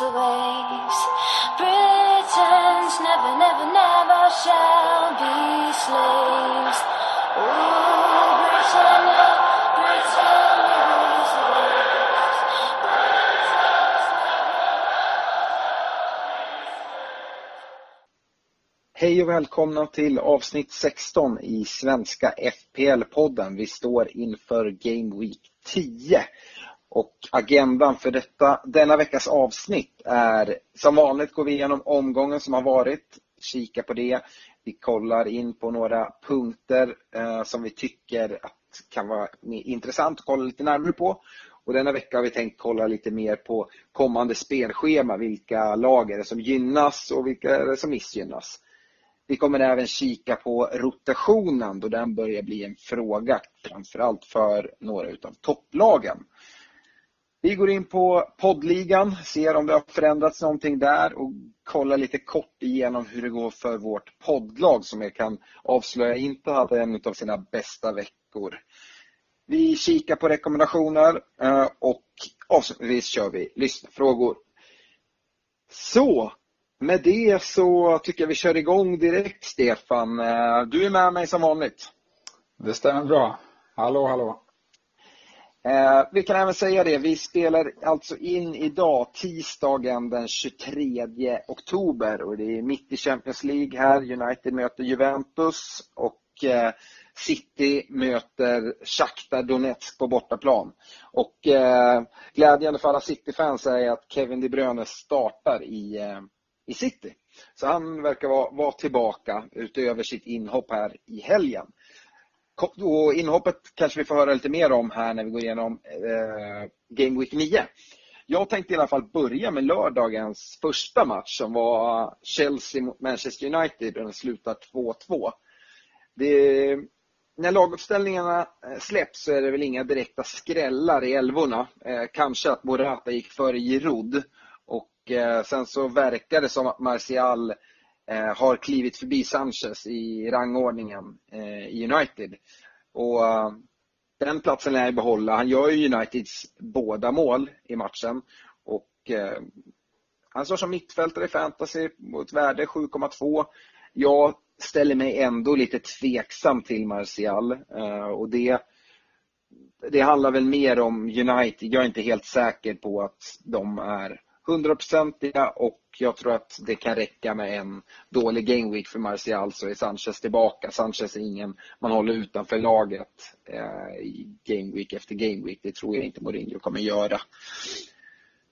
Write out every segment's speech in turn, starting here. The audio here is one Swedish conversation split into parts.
Rules the waves. Britons never, never, never shall be slaves. Ooh, Britannia, Britannia rules the waves. Hej och välkomna till avsnitt 16 i svenska FPL-podden. Vi står inför Game Week 10. Och agendan för detta, denna veckas avsnitt är som vanligt går vi igenom omgången som har varit, kika på det. Vi kollar in på några punkter eh, som vi tycker att kan vara mer intressant att kolla lite närmare på. Och denna vecka har vi tänkt kolla lite mer på kommande spelschema, vilka lag är det som gynnas och vilka är det som missgynnas. Vi kommer även kika på rotationen då den börjar bli en fråga framförallt för några utav topplagen. Vi går in på poddligan, ser om det har förändrats någonting där och kollar lite kort igenom hur det går för vårt poddlag som jag kan avslöja inte hade en av sina bästa veckor. Vi kikar på rekommendationer eh, och avslutningsvis kör vi lyssnarfrågor. Så, med det så tycker jag vi kör igång direkt Stefan. Eh, du är med mig som vanligt. Det stämmer bra. Hallå, hallå. Eh, vi kan även säga det, vi spelar alltså in idag tisdagen den 23 oktober och det är mitt i Champions League här. United möter Juventus och eh, City möter Shakhtar Donetsk på bortaplan. Och eh, glädjande för alla City-fans är att Kevin De Bruyne startar i, eh, i City. Så han verkar vara, vara tillbaka utöver sitt inhopp här i helgen. Och inhoppet kanske vi får höra lite mer om här när vi går igenom eh, Game Week 9. Jag tänkte i alla fall börja med lördagens första match som var Chelsea mot Manchester United och den slutar 2-2. Det, när laguppställningarna eh, släpps så är det väl inga direkta skrällar i älvorna. Eh, kanske att Morata gick före Giroud och eh, sen så verkar det som att Martial eh, Eh, har klivit förbi Sanchez i rangordningen eh, i United. Och eh, den platsen lär jag behålla. Han gör ju Uniteds båda mål i matchen. Och eh, han står som mittfältare i fantasy mot värde 7,2. Jag ställer mig ändå lite tveksam till Martial eh, och det det handlar väl mer om United. Jag är inte helt säker på att de är hundraprocentiga och jag tror att det kan räcka med en dålig gameweek för Martial så är Sanchez tillbaka. Sanchez är ingen man håller utanför laget eh, i efter gameweek. Det tror jag inte Mourinho kommer göra.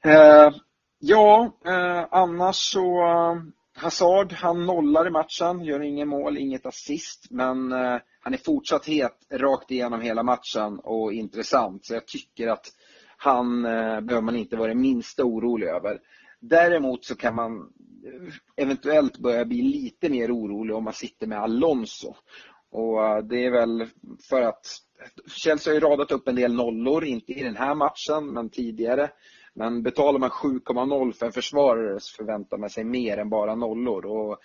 Eh, ja, eh, annars så eh, Hazard, han nollar i matchen, gör ingen mål, inget assist, men eh, han är fortsatt het rakt igenom hela matchen och intressant. Så jag tycker att han eh, behöver man inte vara det minsta orolig över. Däremot så kan man eh, eventuellt börja bli lite mer orolig om man sitter med Alonso. Och eh, det är väl för att Chelsea har ju radat upp en del nollor, inte i den här matchen men tidigare. Men betalar man 7,0 för en försvarare så förväntar man sig mer än bara nollor. Och,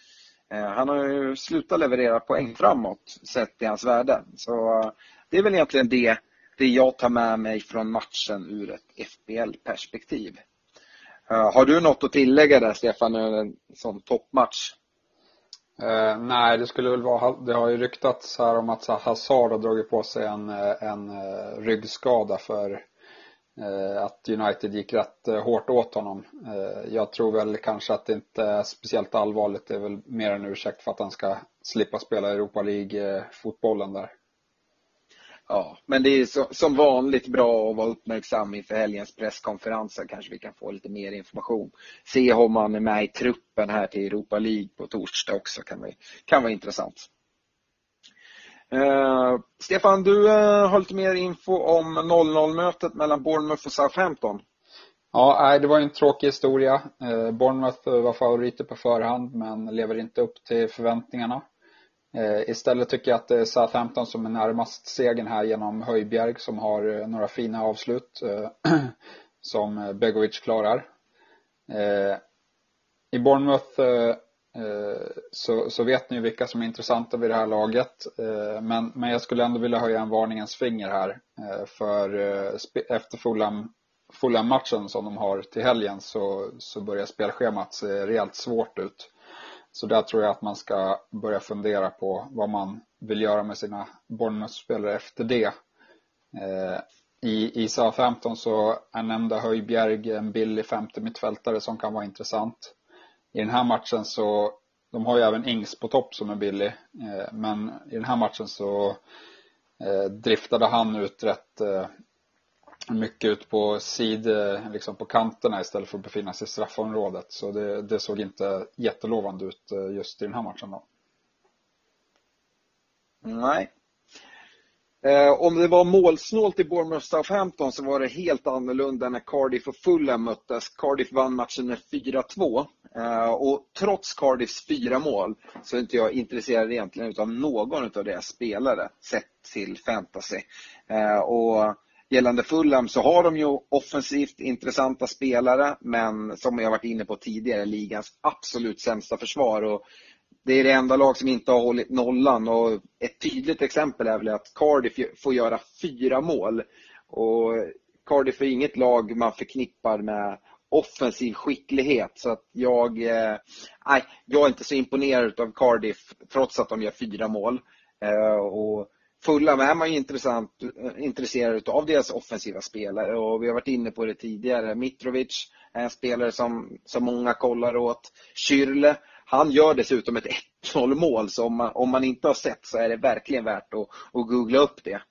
eh, han har ju slutat leverera poäng framåt sett till hans värde. Så det är väl egentligen det, det jag tar med mig från matchen ur ett FBL-perspektiv. Eh, har du något att tillägga där Stefan, en sån toppmatch? Eh, nej, det skulle väl vara, det har ju ryktats här om att Hazard har dragit på sig en, eh, en eh, ryggskada för att United gick rätt hårt åt honom. Jag tror väl kanske att det inte är speciellt allvarligt. Det är väl mer en ursäkt för att han ska slippa spela Europa League-fotbollen där. Ja, men det är så, som vanligt bra att vara uppmärksam inför helgens presskonferenser. Kanske vi kan få lite mer information. Se om han är med i truppen här till Europa League på torsdag också. Kan, vi, kan vara intressant. Eh, Stefan, du eh, har lite mer info om 0-0 mötet mellan Bournemouth och Southampton. Ja, det var en tråkig historia. Eh, Bournemouth var favoriter på förhand men lever inte upp till förväntningarna. Eh, istället tycker jag att eh, det är Southampton som är närmast segern här genom Höjbjerg som har eh, några fina avslut som Begovic klarar. I Bournemouth så, så vet ni vilka som är intressanta vid det här laget. Men, men jag skulle ändå vilja höja en varningens finger här. För efter Fulham, Fulham-matchen som de har till helgen så, så börjar spelschemat se rejält svårt ut. Så där tror jag att man ska börja fundera på vad man vill göra med sina Bournemouth-spelare efter det. Eh, I, I Southampton så är nämnda Höjbjerg en billig femte mittfältare som kan vara intressant. I den här matchen så, de har ju även Ings på topp som är billig, eh, men i den här matchen så eh, driftade han ut rätt eh, mycket ut på sid, liksom på kanterna istället för att befinna sig i straffområdet. Så det, det såg inte jättelovande ut eh, just i den här matchen då. Nej. Eh, om det var målsnålt i Bournemouth Southampton så var det helt annorlunda när Cardiff och Fulham möttes. Cardiff vann matchen med 4-2. Eh, och trots Cardiffs fyra mål så är inte jag intresserad egentligen av någon av deras spelare sett till fantasy. Eh, och Gällande Fulham så har de ju offensivt intressanta spelare men som jag varit inne på tidigare, ligans absolut sämsta försvar. Och det är det enda lag som inte har hållit nollan och ett tydligt exempel är väl att Cardiff får göra fyra mål. Och Cardiff är inget lag man förknippar med offensiv skicklighet så att jag, eh, jag är inte så imponerad av Cardiff trots att de gör fyra mål. Eh, och Fulham är man ju intressant, eh, intresserad av deras offensiva spelare och vi har varit inne på det tidigare. Mitrovic är en spelare som, som många kollar åt. Kyrle, han gör dessutom ett 1-0 mål så om man, om man inte har sett så är det verkligen värt att, att googla upp det.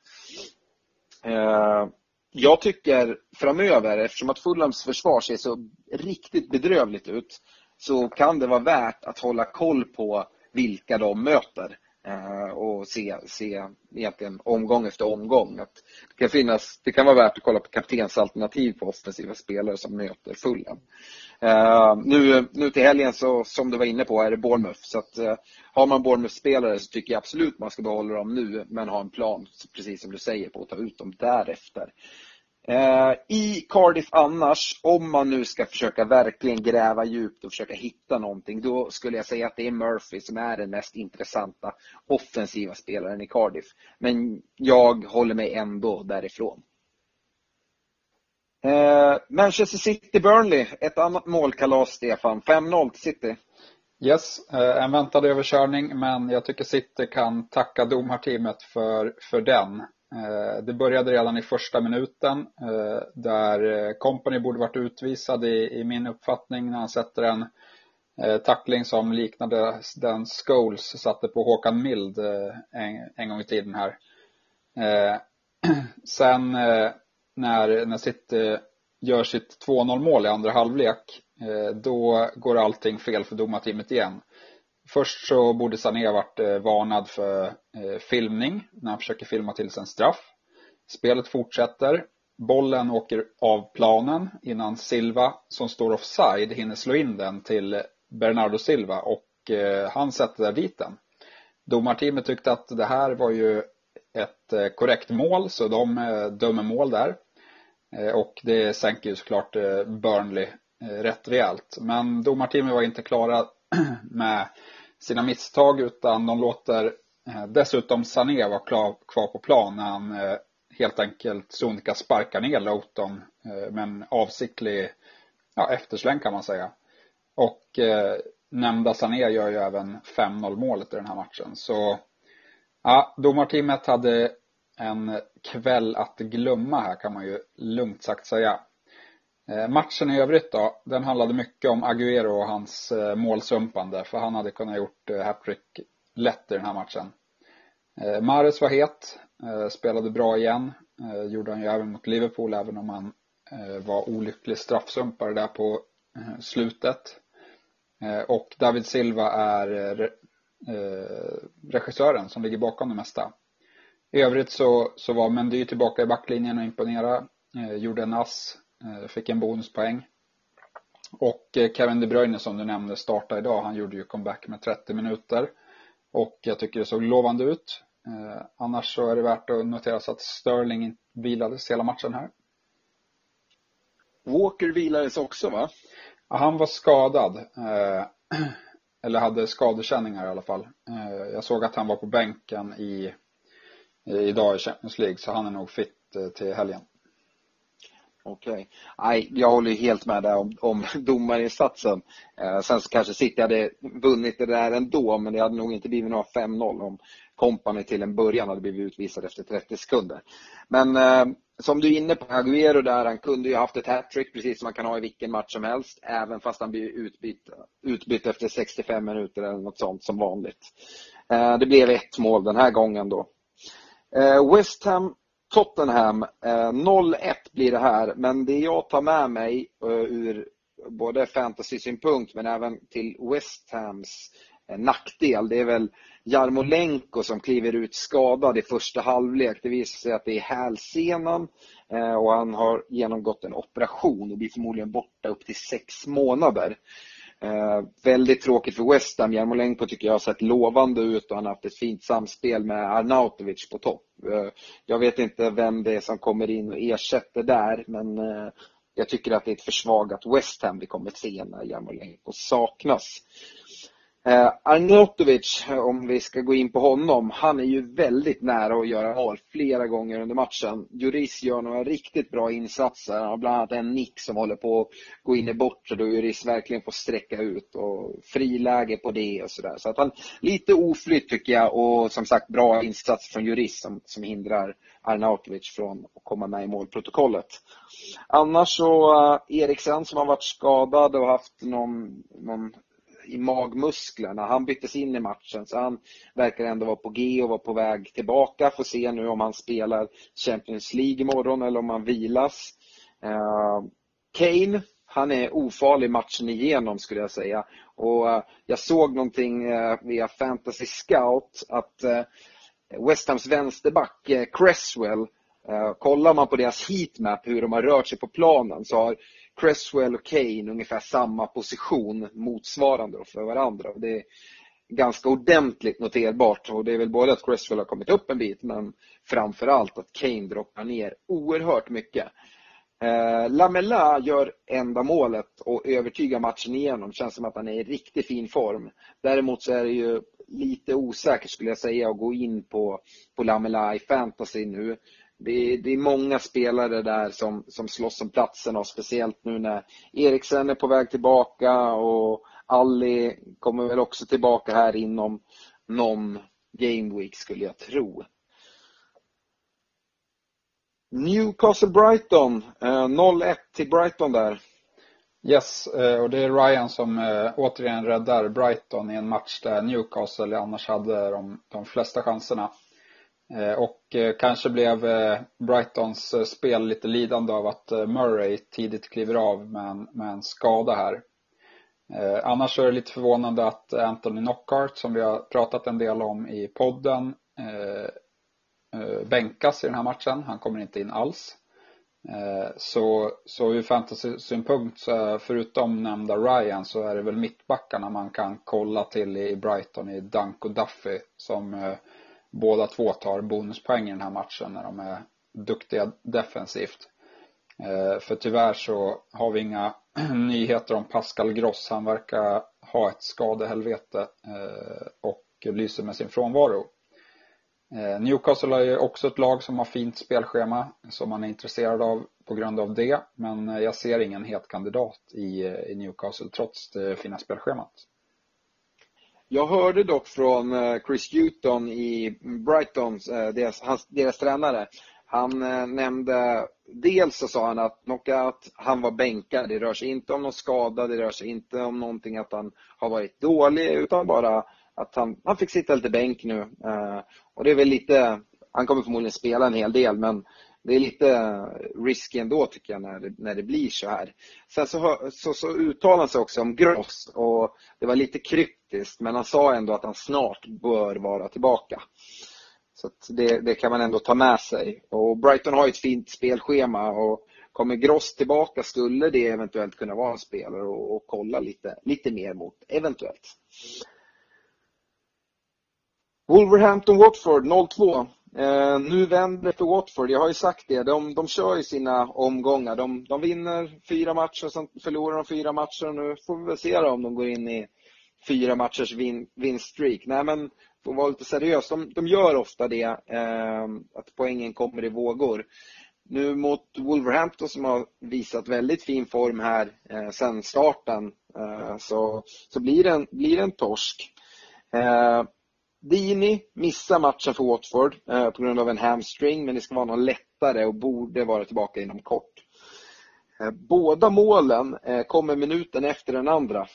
Uh, jag tycker framöver, eftersom att Fulhams försvar ser så riktigt bedrövligt ut, så kan det vara värt att hålla koll på vilka de möter. Eh, och se, se egentligen omgång efter omgång. Att det, kan finnas, det kan vara värt att kolla på kaptensalternativ på offensiva spelare som möter Fulham. Uh, nu, nu till helgen så, som du var inne på, är det Bournemouth. Så att, uh, har man Bournemouth-spelare så tycker jag absolut man ska behålla dem nu, men ha en plan, precis som du säger, på att ta ut dem därefter. Eh, I Cardiff annars, om man nu ska försöka verkligen gräva djupt och försöka hitta någonting, då skulle jag säga att det är Murphy som är den mest intressanta offensiva spelaren i Cardiff. Men jag håller mig ändå därifrån. Eh, Manchester City-Burnley, ett annat målkalas, Stefan. 5-0 till City. Yes, eh, en väntad överkörning, men jag tycker City kan tacka domarteamet för, för den. Eh, det började redan i första minuten eh, där eh, Company borde varit utvisad i, i min uppfattning när han sätter en tackling som liknade den Scholes satte på Håkan Mild en, en gång i tiden här. Sen när, när City gör sitt 2-0 mål i andra halvlek då går allting fel för domarteamet igen. Först så borde Sané varit eh, varnad för eh, filmning när han försöker filma till sig en straff. Spelet fortsätter. Bollen åker av planen innan Silva, som står offside, hinner slå in den till Bernardo Silva och eh, han sätter dit den. Domarteamet tyckte att det här var ju ett eh, korrekt mål så de dömer mål där. Och det sänker ju såklart Burnley rätt rejält. Men domarteamet var inte klara med sina misstag utan de låter eh, dessutom Sané vara kvar på plan när han eh, helt enkelt sonika sparkar ner Loughton eh, med en avsiktlig ja, eftersläng kan man säga. Och eh, nämnda Sané gör ju även 5-0 målet i den här matchen. Så ja, domarteamet hade en kväll att glömma här kan man ju lugnt sagt säga. Eh, matchen i övrigt då, den handlade mycket om Agüero och hans eh, målsumpande för han hade kunnat gjort eh, hattrick lätt i den här matchen. Mares var het, spelade bra igen, gjorde han ju även mot Liverpool även om han var olycklig straffsumpare där på slutet. Och David Silva är regissören som ligger bakom det mesta. I övrigt så, så var Mendy tillbaka i backlinjen och imponerade. Gjorde en ass fick en bonuspoäng. Och eh, Kevin De Bruyne som du nämnde startade idag. Han gjorde ju comeback med 30 minuter. Och jag tycker det såg lovande ut. Eh, annars så är det värt att notera att Sterling vilades hela matchen här. Walker vilades också va? Ja, han var skadad. Eller hade skadekänningar i alla fall. Jag såg att han var på bänken i, idag i Champions League så han är nog fit till helgen. Okej. Okay. jag håller helt med där om, om domarinsatsen. Eh, sen så kanske City hade vunnit det där ändå, men det hade nog inte blivit några 5-0 om Company till en början hade blivit utvisad efter 30 sekunder. Men eh, som du är inne på, Agüero där, han kunde ju haft ett hattrick precis som man kan ha i vilken match som helst, även fast han blir utbytt, utbytt efter 65 minuter eller något sånt som vanligt. Eh, det blev ett mål den här gången då. Eh, West Ham Tottenham, eh, 0-1 blir det här, men det jag tar med mig eh, ur både fantasy-synpunkt men även till West Hams eh, nackdel, det är väl Jarmolenko som kliver ut skadad i första halvlek. Det visar sig att det är hälsenan och han har genomgått en operation och blir förmodligen borta upp till sex månader. Eh, väldigt tråkigt för West Ham. Jarmolenko tycker jag har sett lovande ut och han har haft ett fint samspel med Arnautovic på topp. Eh, jag vet inte vem det är som kommer in och ersätter där men eh, jag tycker att det är ett försvagat West Ham vi kommer att se när Jarmolenko saknas. Eh, Arnautovic, eh, om vi ska gå in på honom, han är ju väldigt nära att göra mål flera gånger under matchen. Juris gör några riktigt bra insatser. Han har bland annat en nick som håller på att gå in i bortre då Juris verkligen får sträcka ut och friläge på det och sådär. Så att han lite oflytt tycker jag och som sagt bra insats från Juris som, som hindrar Arnautovic från att komma med i målprotokollet. Annars så eh, Eriksen som har varit skadad och haft någon, någon i magmusklerna. Han byttes in i matchen så han verkar ändå vara på G och vara på väg tillbaka. Får se nu om han spelar Champions League imorgon eller om han vilas. Eh, Kane, han är ofarlig matchen igenom skulle jag säga. Och eh, jag såg någonting eh, via Fantasy Scout att West Hams vänsterback Cresswell kollar man på deras heatmap hur de har rört sig på planen så har Cresswell och Kane ungefär samma position motsvarande för varandra. Det är ganska ordentligt noterbart och det är väl både att Cresswell har kommit upp en bit men framförallt att Kane droppar ner oerhört mycket. Eh, Lamela gör enda målet och övertygar matchen igenom. Känns som att han är i riktigt fin form. Däremot så är det ju lite osäkert skulle jag säga att gå in på, på Lamela i fantasy nu det är, det är många spelare där som, som slåss om platserna och speciellt nu när Eriksen är på väg tillbaka och Ali kommer väl också tillbaka här inom någon game week skulle jag tro. Newcastle Brighton, eh, 0-1 till Brighton där. Yes, eh, och det är Ryan som eh, återigen räddar Brighton i en match där Newcastle annars hade de, de flesta chanserna. Eh, och eh, kanske blev eh, Brightons spel lite lidande av att Murray tidigt kliver av med en, med en skada här. Annars är det lite förvånande att Anthony Knockhart, som vi har pratat en del om i podden, bänkas i den här matchen. Han kommer inte in alls. Så, så ur fantasy-synpunkt, förutom nämnda Ryan, så är det väl mittbackarna man kan kolla till i Brighton i Dunk och Duffy som båda två tar bonuspoäng i den här matchen när de är duktiga defensivt. Eh, för tyvärr så har vi inga nyheter om Pascal Gross. Han verkar ha ett skadehelvete eh, och lyser med sin frånvaro. Eh, Newcastle är ju också ett lag som har fint spelschema som man är intresserad av på grund av det. Men jag ser ingen het kandidat i Newcastle trots det fina spelschemat. Jag hörde dock från eh, Chris Hewton i Brighton, eh, deras, hans, deras tränare. Han eh, nämnde, dels så sa han att knockout, han var bänkad. Det rör sig inte om någon skada, det rör sig inte om någonting att han har varit dålig utan bara att han, han fick sitta lite bänk nu. Och det är väl lite, han kommer förmodligen spela en hel del men det är lite eh, risky ändå tycker jag när det, när det blir så här. Sen så, så, så uttalade han sig också om Gross och det var lite kryptiskt men han sa ändå att han snart bör vara tillbaka. Så det, det, kan man ändå ta med sig. Och Brighton har ett fint spelschema och kommer Gross tillbaka skulle det eventuellt kunna vara en spelare och, och kolla lite, lite mer mot, eventuellt. Wolverhampton-Watford 0-2. Eh, nu vänder det för Watford, jag har ju sagt det. De, de kör ju sina omgångar. De, de vinner fyra matcher, sen förlorar de fyra matcher och nu får vi väl se om de går in i fyra matchers vin, vinststreak. Nej men, för att vara lite seriös. De, de gör ofta det, eh, att poängen kommer i vågor. Nu mot Wolverhampton som har visat väldigt fin form här eh, sen starten eh, så, så blir det en, blir det en torsk. Eh, Dini missar matchen för Watford eh, på grund av en hamstring men det ska vara någon lättare och borde vara tillbaka inom kort. Eh, båda målen eh, kommer minuten efter den andra.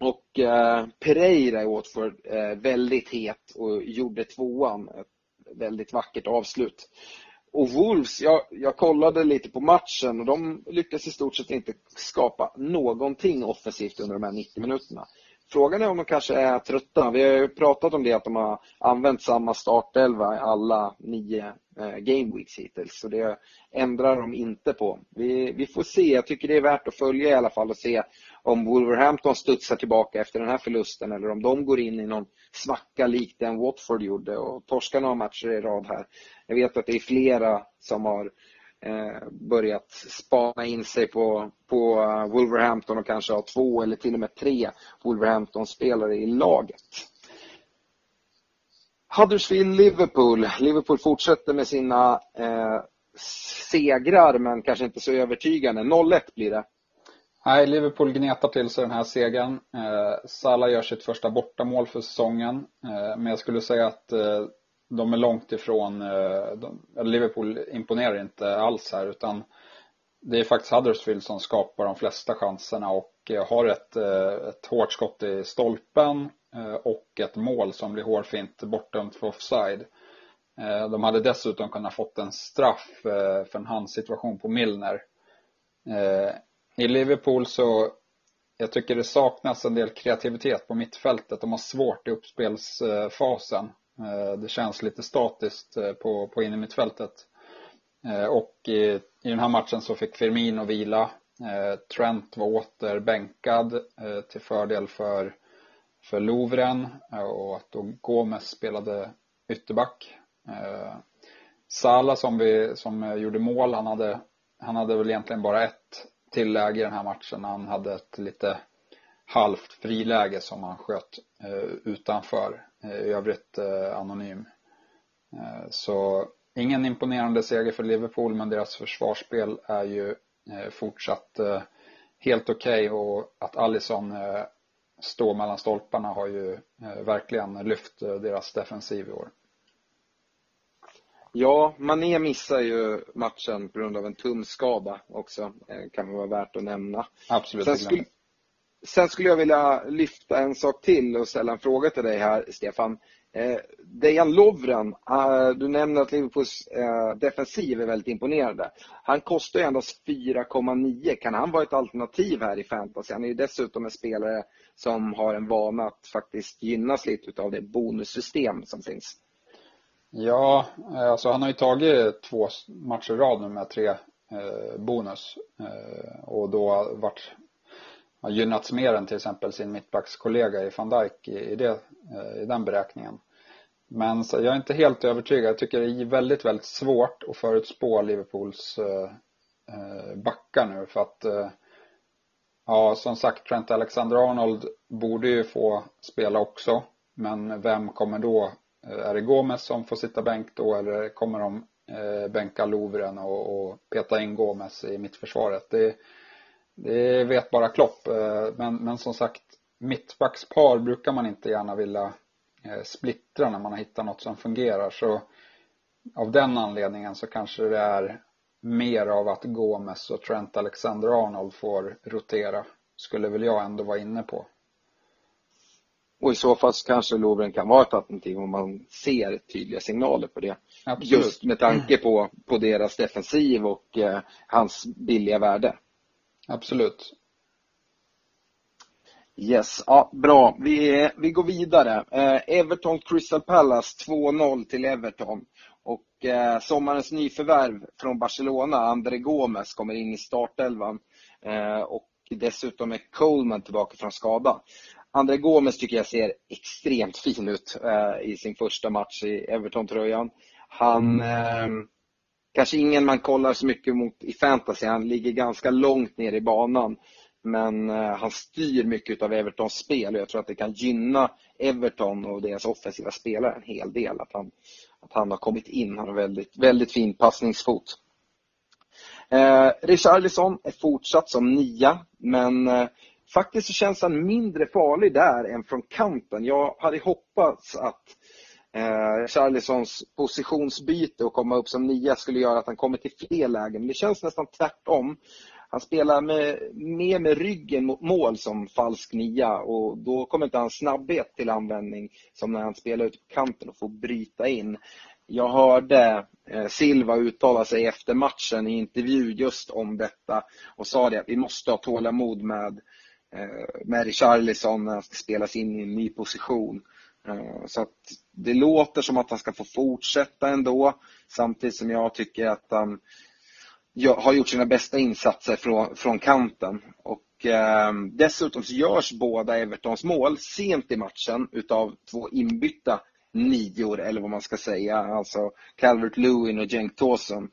Och eh, Pereira i Watford eh, väldigt het och gjorde tvåan. Ett väldigt vackert avslut. Och Wolves, jag, jag kollade lite på matchen och de lyckas i stort sett inte skapa någonting offensivt under de här 90 minuterna. Frågan är om de kanske är trötta. Vi har ju pratat om det att de har använt samma startelva i alla nio eh, game weeks hittills. Så det ändrar de inte på. Vi, vi får se. Jag tycker det är värt att följa i alla fall och se om Wolverhampton studsar tillbaka efter den här förlusten eller om de går in i någon svacka likt den Watford gjorde och torskar några matcher i rad här. Jag vet att det är flera som har Eh, Eh, börjat spana in sig på, på Wolverhampton och kanske ha två eller till och med tre Wolverhampton-spelare i laget. Huddersfield-Liverpool. Liverpool fortsätter med sina eh, segrar men kanske inte så övertygande. 0-1 blir det. Nej, Liverpool gnetar till sig den här segern. Eh, Salah gör sitt första bortamål för säsongen. Eh, men jag skulle säga att eh, de är långt ifrån, eh, de, Liverpool imponerar inte alls här utan det är faktiskt Huddersfield som skapar de flesta chanserna och eh, har ett, eh, ett hårt skott i stolpen och ett mål som blir hårfint bortdömt för offside. De hade dessutom kunnat fått en straff för en handsituation på Milner. I Liverpool så jag tycker det saknas en del kreativitet på mittfältet. De har svårt i uppspelsfasen. Eh, det känns lite statiskt eh, på, på innermittfältet. Eh, och i, i den här matchen så fick Firmino vila. Trent var åter bänkad till fördel för, för Lovren och att då Gomes spelade ytterback. Sala som, vi, som gjorde mål, han hade, han hade väl egentligen bara ett tilläge i den här matchen. Han hade ett lite halvt friläge som han sköt utanför. Eh, i övrigt eh, anonym. Eh, så ingen imponerande seger för Liverpool men deras försvarsspel är ju fortsatt helt okej okay och att Allison står mellan stolparna har ju verkligen lyft deras defensiv i år. Ja, Mané missar ju matchen på grund av en tumskada också, kan vara värt att nämna. Absolut. Sen skulle, Sen skulle jag vilja lyfta en sak till och ställa en fråga till dig här, Stefan. Eh, Dejan Lovren, eh, du nämner att Liverpools eh, defensiv är väldigt imponerande. Han kostar ju endast 4,9. Kan han vara ett alternativ här i fantasy? Han är ju dessutom en spelare som har en vana att faktiskt gynnas lite av det bonussystem som finns. Ja, eh, alltså han har ju tagit två matcher i rad nu med tre eh, bonus eh, och då varit har gynnats mer än till exempel sin mittbackskollega i van Dijk i, det, eh, i den beräkningen. Men så jag är inte helt övertygad. Jag tycker det är väldigt, väldigt svårt att förutspå Liverpools eh, eh backar nu för att eh, Ja, som sagt Trent Alexander-Arnold borde ju få spela också. Men vem kommer då? Är det Gomes som får sitta bänk då eller kommer de bänka Lovren och, och peta in Gomes i mittförsvaret? Det, det vet bara Klopp. Eh, men, men som sagt, mittbackspar brukar man inte gärna vilja splittra när man har hittat något som fungerar. Så av den anledningen så kanske det är mer av att Gomes och Trent Alexander-Arnold får rotera. Skulle väl jag ändå vara inne på. Och i så fall kanske Lovren kan vara ett alternativ om man ser tydliga signaler på det. Absolut. Just med tanke på, på deras defensiv och eh, hans billiga värde. Absolut. Yes, ja, bra. Vi, vi går vidare. Eh, Everton Crystal Palace 2-0 till Everton. Och eh, sommarens nyförvärv från Barcelona, André Gomes, kommer in i startelvan. Eh, och dessutom är Coleman tillbaka från skada. André Gomes tycker jag ser extremt fin ut eh, i sin första match i Everton-tröjan. Han eh, kanske ingen man kollar så mycket mot i fantasy. Han ligger ganska långt ner i banan. Men eh, han styr mycket av Evertons spel och jag tror att det kan gynna Everton och deras offensiva spelare en hel del. Att han, att han har kommit in. Han har väldigt, väldigt fin passningsfot. Eh, Richarlison är fortsatt som nia, men eh, faktiskt så känns han mindre farlig där än från kanten. Jag hade hoppats att eh, Charlisons positionsbyte och komma upp som nia skulle göra att han kommer till fler lägen. Men det känns nästan tvärtom. Han spelar med, mer med ryggen mot mål som falsk nia och då kommer inte hans snabbhet till användning som när han spelar ute på kanten och får bryta in. Jag hörde eh, Silva uttala sig efter matchen i intervju just om detta och sa det att vi måste ha tålamod med, eh, med Richarlison när han ska spelas in i en ny position. Eh, så att det låter som att han ska få fortsätta ändå samtidigt som jag tycker att han har gjort sina bästa insatser från, från kanten. Och, eh, dessutom så görs båda Evertons mål sent i matchen utav två inbytta nior eller vad man ska säga, alltså Calvert Lewin och Cenk Tosun.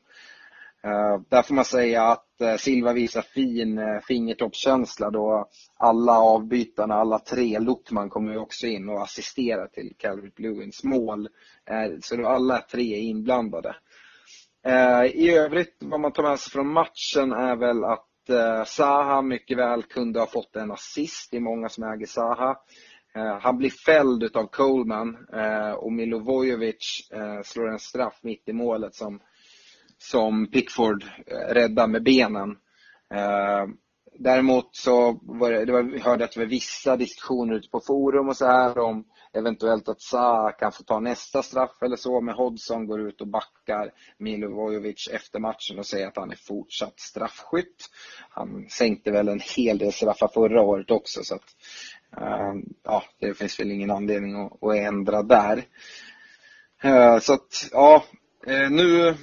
Eh, där får man säga att eh, Silva visar fin eh, fingertoppskänsla då alla avbytarna, alla tre, Luttman kommer ju också in och assisterar till Calvert Lewins mål. Så då alla tre är inblandade. I övrigt, vad man tar med sig från matchen är väl att Saha mycket väl kunde ha fått en assist. Det är många som äger Saha. Han blir fälld av Coleman och Milovojevic slår en straff mitt i målet som, som Pickford eh, räddar med benen. Eh, däremot så var det, det var, hörde jag att det var vissa diskussioner ute på forum och så här om eventuellt att Sa kan få ta nästa straff eller så, men Hodgson går ut och backar Milovojevic efter matchen och säger att han är fortsatt straffskytt. Han sänkte väl en hel del straffar förra året också så att eh, ja, det finns väl ingen anledning att, att ändra där. Så att, ja, nu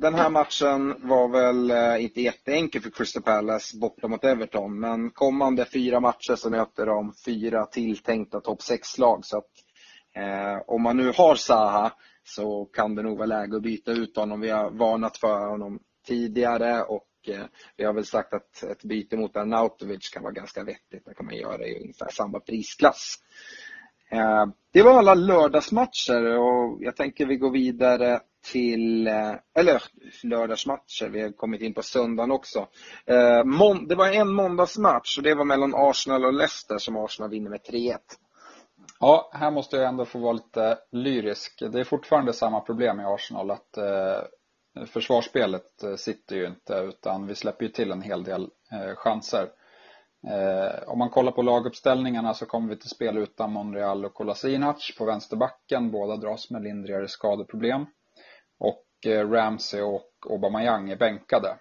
den här matchen var väl eh, inte jätteenkel för Crystal Palace borta mot Everton, men kommande fyra matcher så möter de fyra tilltänkta topp 6-lag. Så att, eh, om man nu har Saha så kan det nog vara läge att byta ut honom. Vi har varnat för honom tidigare och Eh, vi har väl sagt att ett byte mot Arnautovic kan vara ganska vettigt. Det kan man göra i ungefär samma prisklass. Eh, det var alla lördagsmatcher och jag tänker vi går vidare till, eh, eller lördagsmatcher, vi har kommit in på söndagen också. Eh, det var en måndagsmatch och det var mellan Arsenal och Leicester som Arsenal vinner med 3-1. Ja, här måste jag ändå få vara lite lyrisk. Det är fortfarande samma problem i Arsenal att eh, försvarsspelet sitter ju inte utan vi släpper ju till en hel del chanser. Om man kollar på laguppställningarna så kommer vi till spel utan Monreal och Kolasinac på vänsterbacken. Båda dras med lindrigare skadeproblem. Eh, Ramsey och Aubameyang är bänkade.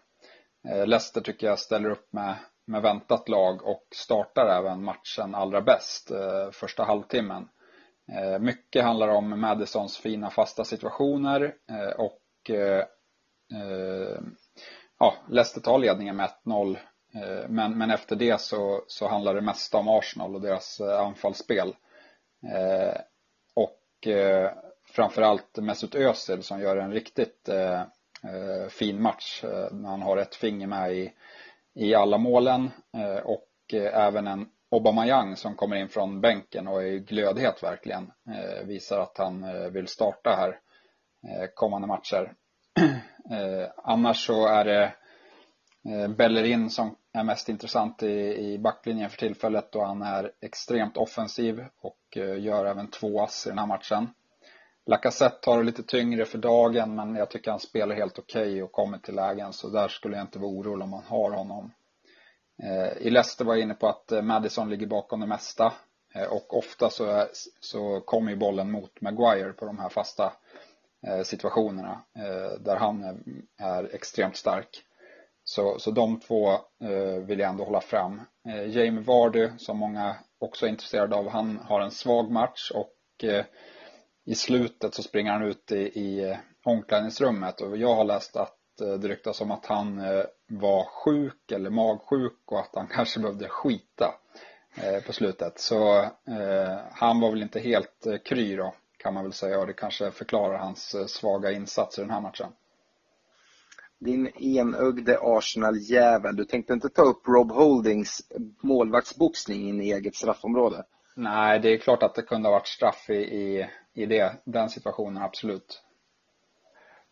Eh, Leicester tycker jag ställer upp med, med väntat lag och startar även matchen allra bäst eh, första halvtimmen. Mycket handlar om Madisons fina fasta situationer och ja, Leicester tar ledningen med 1-0. Men, men efter det så, så handlar det mesta om Arsenal och deras anfallsspel. Eh, och framförallt Mesut Özil som gör en riktigt eh, eh fin match eh, när han har ett finger med i, i alla målen eh, och även en Aubameyang som kommer in från bänken och är glödhet verkligen. visar att han vill starta här kommande matcher. Eh, annars så är det Bellerin som är mest intressant i, i backlinjen för tillfället då han är extremt offensiv och gör även två ass i den här matchen. Lacazette har det lite tyngre för dagen men jag tycker han spelar helt okej okay och kommer till lägen så där skulle jag inte vara orolig om man har honom. Eh, I Leicester var jag inne på att eh, Madison ligger bakom det mesta eh, och ofta så, är, så kommer ju bollen mot Maguire på de här fasta situationerna där han är, är extremt stark. Så, så de två vill jag ändå hålla fram. Jamie Vardy, som många också är intresserade av, han har en svag match och i slutet så springer han ut i, i omklädningsrummet och jag har läst att det ryktas om att han var sjuk eller magsjuk och att han kanske behövde skita på slutet. Så han var väl inte helt kry då kan man väl säga och det kanske förklarar hans svaga insats i den här matchen. Din enögde Arsenal-jävel. Du tänkte inte ta upp Rob Holdings målvaktsboxning in i eget straffområde? Nej, det är klart att det kunde ha varit straff i, i, i det, den situationen, absolut.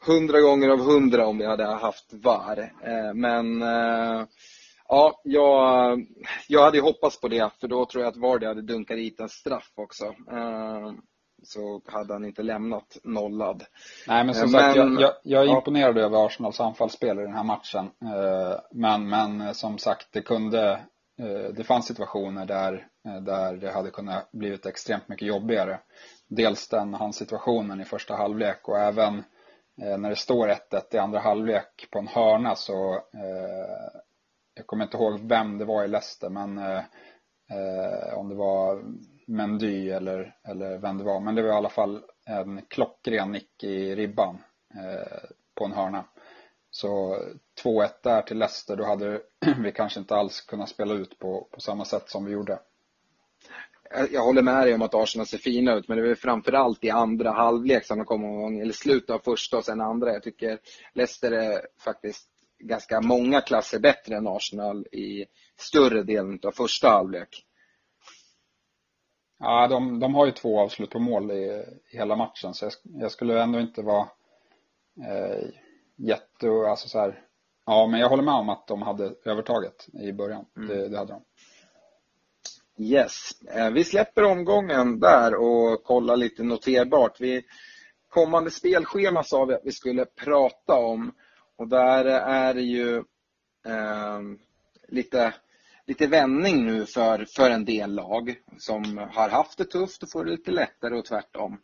Hundra gånger av hundra om vi hade haft VAR. Eh, men eh, ja, jag, jag hade hoppats på det för då tror jag att Vardy hade dunkat hit en straff också. Eh, så hade han inte lämnat nollad. Nej men som men, sagt, jag, jag, jag är ja. imponerad över Arsenals anfallsspel i den här matchen. Men, men som sagt, det kunde Eh, det fanns situationer där, eh, där det hade kunnat blivit extremt mycket jobbigare. Dels den hans situationen i första halvlek och även eh, när det står 1-1 i andra halvlek på en hörna så jag kommer inte ihåg vem det var i Leicester men om det var Mendy eller, eller vem det var. Men det var i alla fall en klockren nick i ribban eh, på en hörna. Så 2-1 där till Leicester, då hade vi kanske inte alls kunnat spela ut på, på samma sätt som vi gjorde. Jag håller med dig om att Arsenal ser fina ut, men det är framförallt i andra halvlek som de kommer igång, eller slutet av första och sen andra. Jag tycker Leicester är faktiskt ganska många klasser bättre än Arsenal i större delen av första halvlek. Ja, de, de har ju två avslut på mål i, i hela matchen så jag, jag, skulle ändå inte vara eh, jätte, alltså så här, ja men jag håller med om att de hade övertaget i början. Mm. Det, det hade de. Yes, eh, vi släpper omgången där och kollar lite noterbart. Vi, kommande spelschema sa vi att vi skulle prata om och där är det ju eh, lite lite vändning nu för, för en del lag som har haft det tufft och får det lite lättare och tvärtom.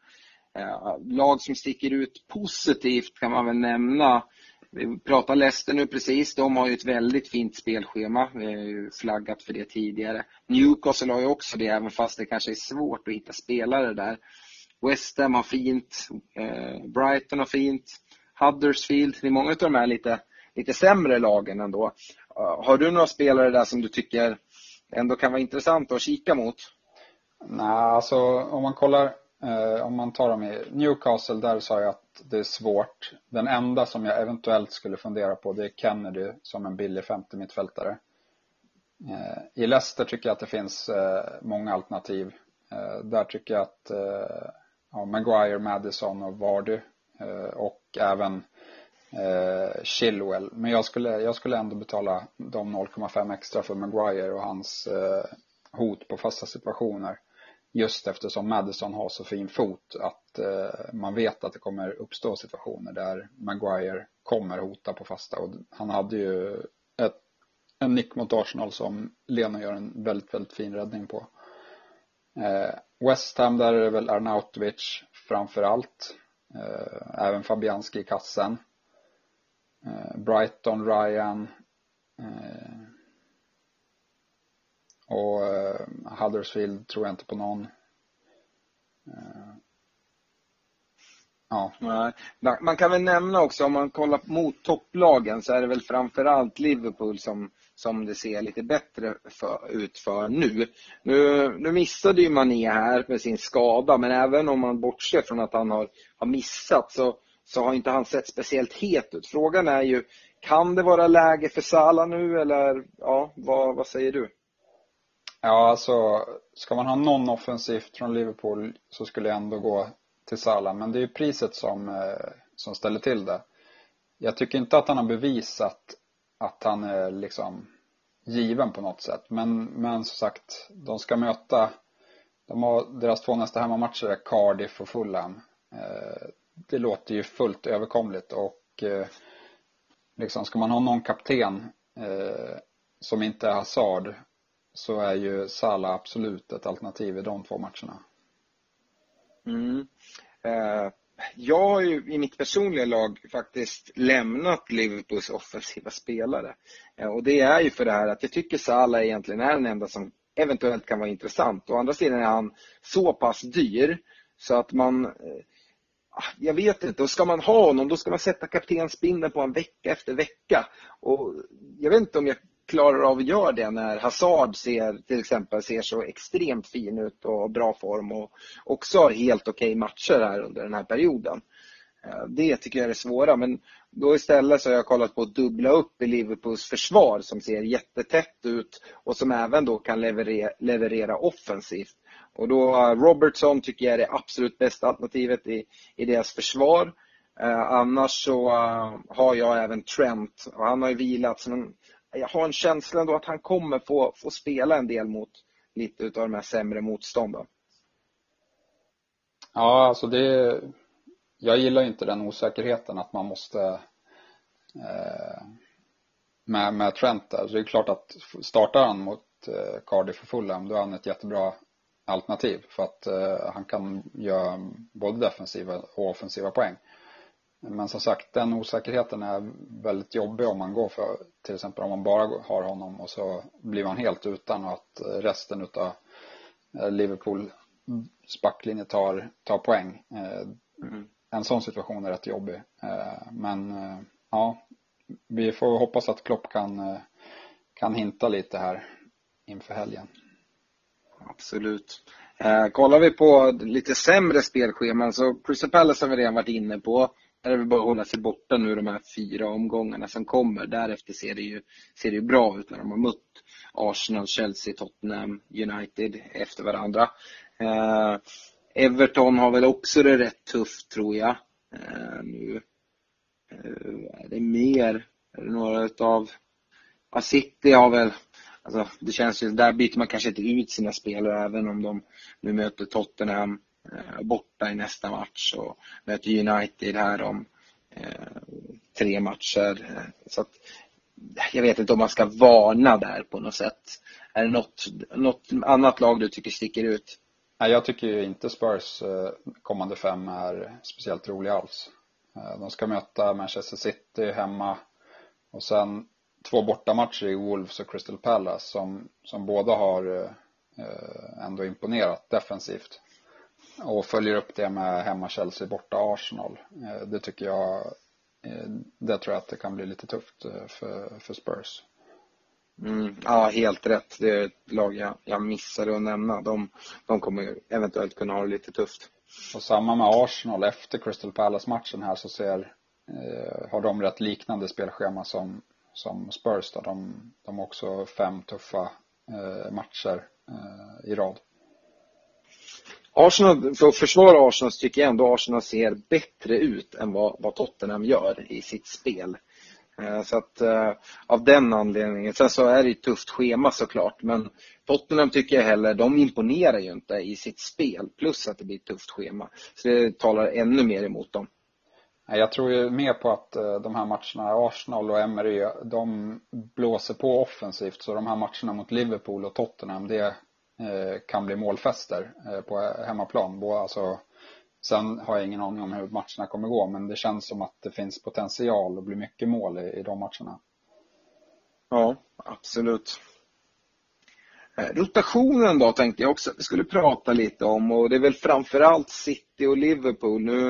Eh, lag som sticker ut positivt kan man väl nämna. Vi pratar Leicester nu precis. De har ju ett väldigt fint spelschema. Vi har ju flaggat för det tidigare. Newcastle har ju också det, även fast det kanske är svårt att hitta spelare där. West Ham har fint. Eh, Brighton har fint. Huddersfield. Det är många av de här lite, lite sämre lagen ändå. Eh, har du några spelare där som du tycker ändå kan vara intressanta att kika mot? Nej, alltså om man kollar, Eh, om man tar dem i Newcastle, där sa jag att det är svårt. Den enda som jag eventuellt skulle fundera på det är Kennedy som en billig 50 mittfältare. Eh, I Leicester tycker jag att det finns eh, många alternativ. Eh, där tycker jag att eh, ja, Maguire, Madison och Vardy eh, och även eh, Chilwell. Men jag skulle, jag skulle ändå betala de 0,5 extra för Maguire och hans eh, hot på fasta situationer. Just eftersom Madison har så fin fot att eh, man vet att det kommer uppstå situationer där Maguire kommer hota på fasta. Och han hade ju ett, en nick mot Arsenal som Lena gör en väldigt, väldigt fin räddning på. Eh, West Ham, där är det väl Arnautovic framför allt. Eh, även Fabianski i kassen. Brighton, Ryan och eh, Huddersfield tror jag inte på någon. Eh, ja. Man kan väl nämna också om man kollar mot topplagen så är det väl framförallt Liverpool som, som det ser lite bättre för, ut för nu. nu. Nu missade ju Mané här med sin skada men även om man bortser från att han har, har missat så så har inte han sett speciellt het ut. Frågan är ju, kan det vara läge för Salah nu eller ja, vad, vad säger du? Ja, alltså ska man ha någon offensivt från Liverpool så skulle jag ändå gå till Salah. Men det är ju priset som, eh, som ställer till det. Jag tycker inte att han har bevisat att han är liksom given på något sätt. Men, men som sagt, de ska möta, de har, deras två nästa hemmamatcher är Cardiff och Fulham. Eh, det låter ju fullt överkomligt och eh, liksom ska man ha någon kapten som inte är Hazard så är ju Salah absolut ett alternativ i de två matcherna. Mm. Eh, jag har ju i mitt personliga lag faktiskt lämnat Liverpools offensiva spelare. Eh, och det är ju för det här att jag tycker Salah egentligen är den enda som eventuellt kan vara intressant. Å andra sidan är han så pass dyr så att man eh, ah, jag vet inte, och ska man ha honom då ska man sätta kaptensbindeln på en vecka efter vecka. Och jag vet inte om jag klarar av att göra det när Hazard ser, till exempel ser så extremt fin ut och bra form och också har helt okej okay matcher här under den här perioden. Eh, det tycker jag är det svåra men då istället så har jag kollat på att dubbla upp i Liverpools försvar som ser jättetätt ut och som även då kan leverera, leverera offensivt. Och då eh, Robertson tycker jag är det absolut bästa alternativet i, i deras försvar. Eh, annars så uh, har jag även Trent och han har ju vilat men jag har en känsla ändå att han kommer få, få spela en del mot lite utav de här sämre motstånden. Ja, alltså det jag gillar inte den osäkerheten att man måste eh, med, med Trent där. Så det är klart att startar han mot eh, Cardiff och Fulham då är han ett jättebra alternativ för att eh, han kan göra både defensiva och offensiva poäng. Men som sagt, den osäkerheten är väldigt jobbig om man går för, till exempel om man bara har honom och så blir man helt utan och att resten utav eh, Liverpool backlinje tar, tar poäng. Eh, mm. En sån situation är rätt jobbig. Eh, men ja, vi får hoppas att Klopp kan, kan hinta lite här inför helgen. Absolut. kollar vi på lite sämre spelscheman så Crystal Palace har vi redan varit inne på. Där är det bara att hålla sig borta nu de här fyra omgångarna som kommer. Därefter ser det ju, ser det ju bra ut när de har mött Arsenal, Chelsea, Tottenham, United efter varandra. Eh, Everton har väl också det rätt tufft tror jag. Eh, nu eh, är det mer, är det några utav, ja, City har väl, alltså det känns ju, där byter man kanske inte ut sina spelare även om de nu möter Tottenham Eh, borta i nästa match och möter United här om eh, tre matcher. Så att, jag vet inte om man ska varna där på något sätt. Är det något, något annat lag du tycker sticker ut? Nej, jag tycker inte Spurs eh, kommande fem är speciellt roliga alls. De ska möta Manchester City hemma och sen två bortamatcher i Wolves och Crystal Palace som, som båda har ändå imponerat defensivt och följer upp det med hemma Chelsea borta Arsenal. Eh, det tycker jag, eh, det tror jag att det kan bli lite tufft eh, för, för Spurs. Mm, ja, helt rätt. Det är ett lag jag, jag missade att nämna. De, de kommer eventuellt kunna ha det lite tufft. Och samma med Arsenal. Efter Crystal Palace-matchen här så ser, eh, har de rätt liknande spelschema som, som Spurs. Då. De, de har också fem tuffa eh, matcher eh, i rad. Arsenal, för att försvara Arsenal så tycker jag ändå Arsenal ser bättre ut än vad, vad Tottenham gör i sitt spel. Eh, så att eh, av den anledningen, sen så är det ett tufft schema såklart men Tottenham tycker jag heller, de imponerar ju inte i sitt spel plus att det blir ett tufft schema. Så det talar ännu mer emot dem. Jag tror ju mer på att eh, de här matcherna, Arsenal och Emery, de blåser på offensivt så de här matcherna mot Liverpool och Tottenham det Eh, kan bli målfester eh, på hemmaplan. Alltså, sen har jag ingen aning om hur matcherna kommer gå men det känns som att det finns potential att bli mycket mål i, i de matcherna. Ja, absolut. Eh, rotationen då tänkte jag också att vi skulle prata lite om och det är väl framförallt City och Liverpool. Nu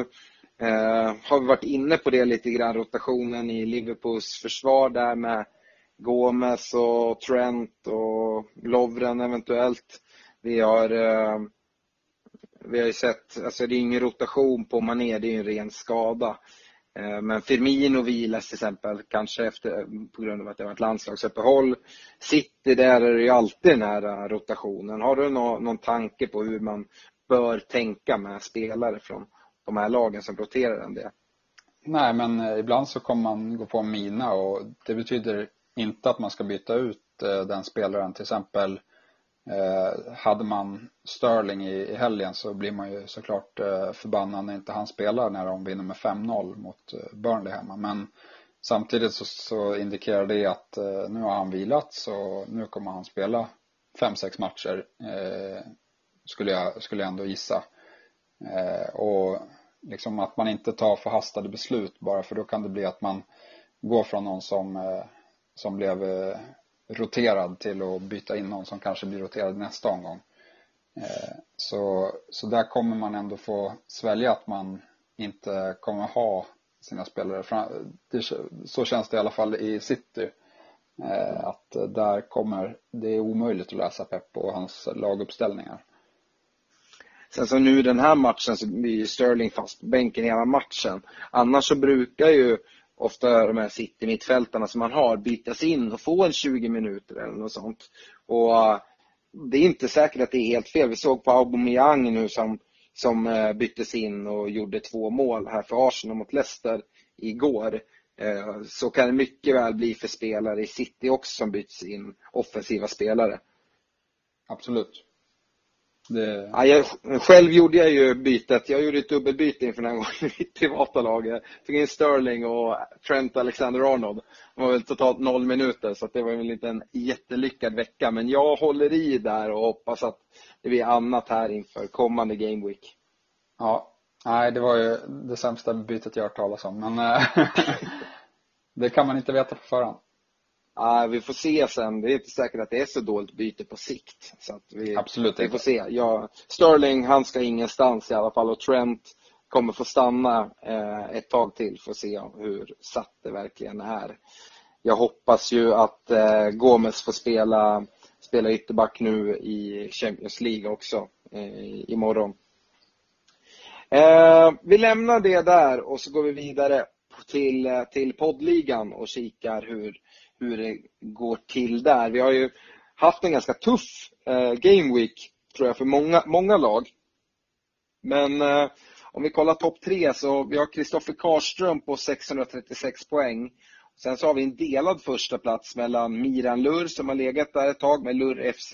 eh, har vi varit inne på det lite grann, rotationen i Liverpools försvar där med Gomes och Trent och Lovren eventuellt. Vi har, eh, vi har ju sett, alltså det är ingen rotation på Mané, det är en ren skada. Eh, men Firmino vilas till exempel, kanske efter, på grund av att det var ett landslagsuppehåll. City, där är det ju alltid den här eh, rotationen. Har du någon, någon tanke på hur man bör tänka med spelare från de här lagen som roterar en del? Nej, men ibland så kommer man gå på en mina och det betyder inte att man ska byta ut eh, den spelaren. Till exempel eh, hade man Sterling i helgen så blir man ju såklart eh, förbannad när inte han spelar när de vinner med 5-0 mot Burnley hemma. Men samtidigt så, så indikerar det att nu har han vilat så nu kommer han spela 5-6 matcher skulle jag, skulle jag ändå gissa. Och liksom att man inte tar förhastade beslut bara för då kan det bli att man går från någon som, eh, som blev eh, roterad till att byta in någon som kanske blir roterad nästa omgång. Eh, så, så där kommer man ändå få svälja att man inte kommer ha sina spelare. Så känns det i alla fall i City. Eh, att där kommer, det är omöjligt att läsa Pep och hans laguppställningar. Sen så nu den här matchen så blir ju Sterling fast bänken hela matchen. Annars så brukar ju ofta de här city-mittfältarna som man har bytas in och få en 20 minuter eller något sånt. Och eh, det är inte säkert att det är helt fel. Vi såg på Aubameyang nu som, som eh, byttes in och gjorde två mål här för Arsenal mot Leicester igår. Eh, så kan det mycket väl bli för spelare i City också som byts in, offensiva spelare. Absolut. Det... Ja, jag, själv gjorde jag ju bytet. Jag gjorde ett dubbelbyte inför den här gången i mitt privata lag. Jag fick in Sterling och Trent Alexander-Arnold. Det var väl totalt noll minuter så det var väl inte en jättelyckad vecka. Men jag håller i där och hoppas att det blir annat här inför kommande Game Week. Ja, nej det var ju det sämsta bytet jag har hört talas om. Men eh, det kan man inte veta på förhand. Ja, vi får se sen. Det är inte säkert att det är så dåligt byte på sikt. Så vi, Absolut Vi får se. Ja, Sterling, han ska ingenstans i alla fall och Trent kommer få stanna eh, ett tag till för att se hur satt det verkligen är. Jag hoppas ju att eh, Gomes får spela, spela ytterback nu i Champions League också eh, imorgon. Eh, vi lämnar det där och så går vi vidare till, eh, till poddligan och kikar hur hur det går till där. Vi har ju haft en ganska tuff eh, game week tror jag för många, många lag. Men eh, om vi kollar topp tre så vi har Kristoffer Karström på 636 poäng. Sen så har vi en delad första plats mellan Miran Lur som har legat där ett tag med Lur FC.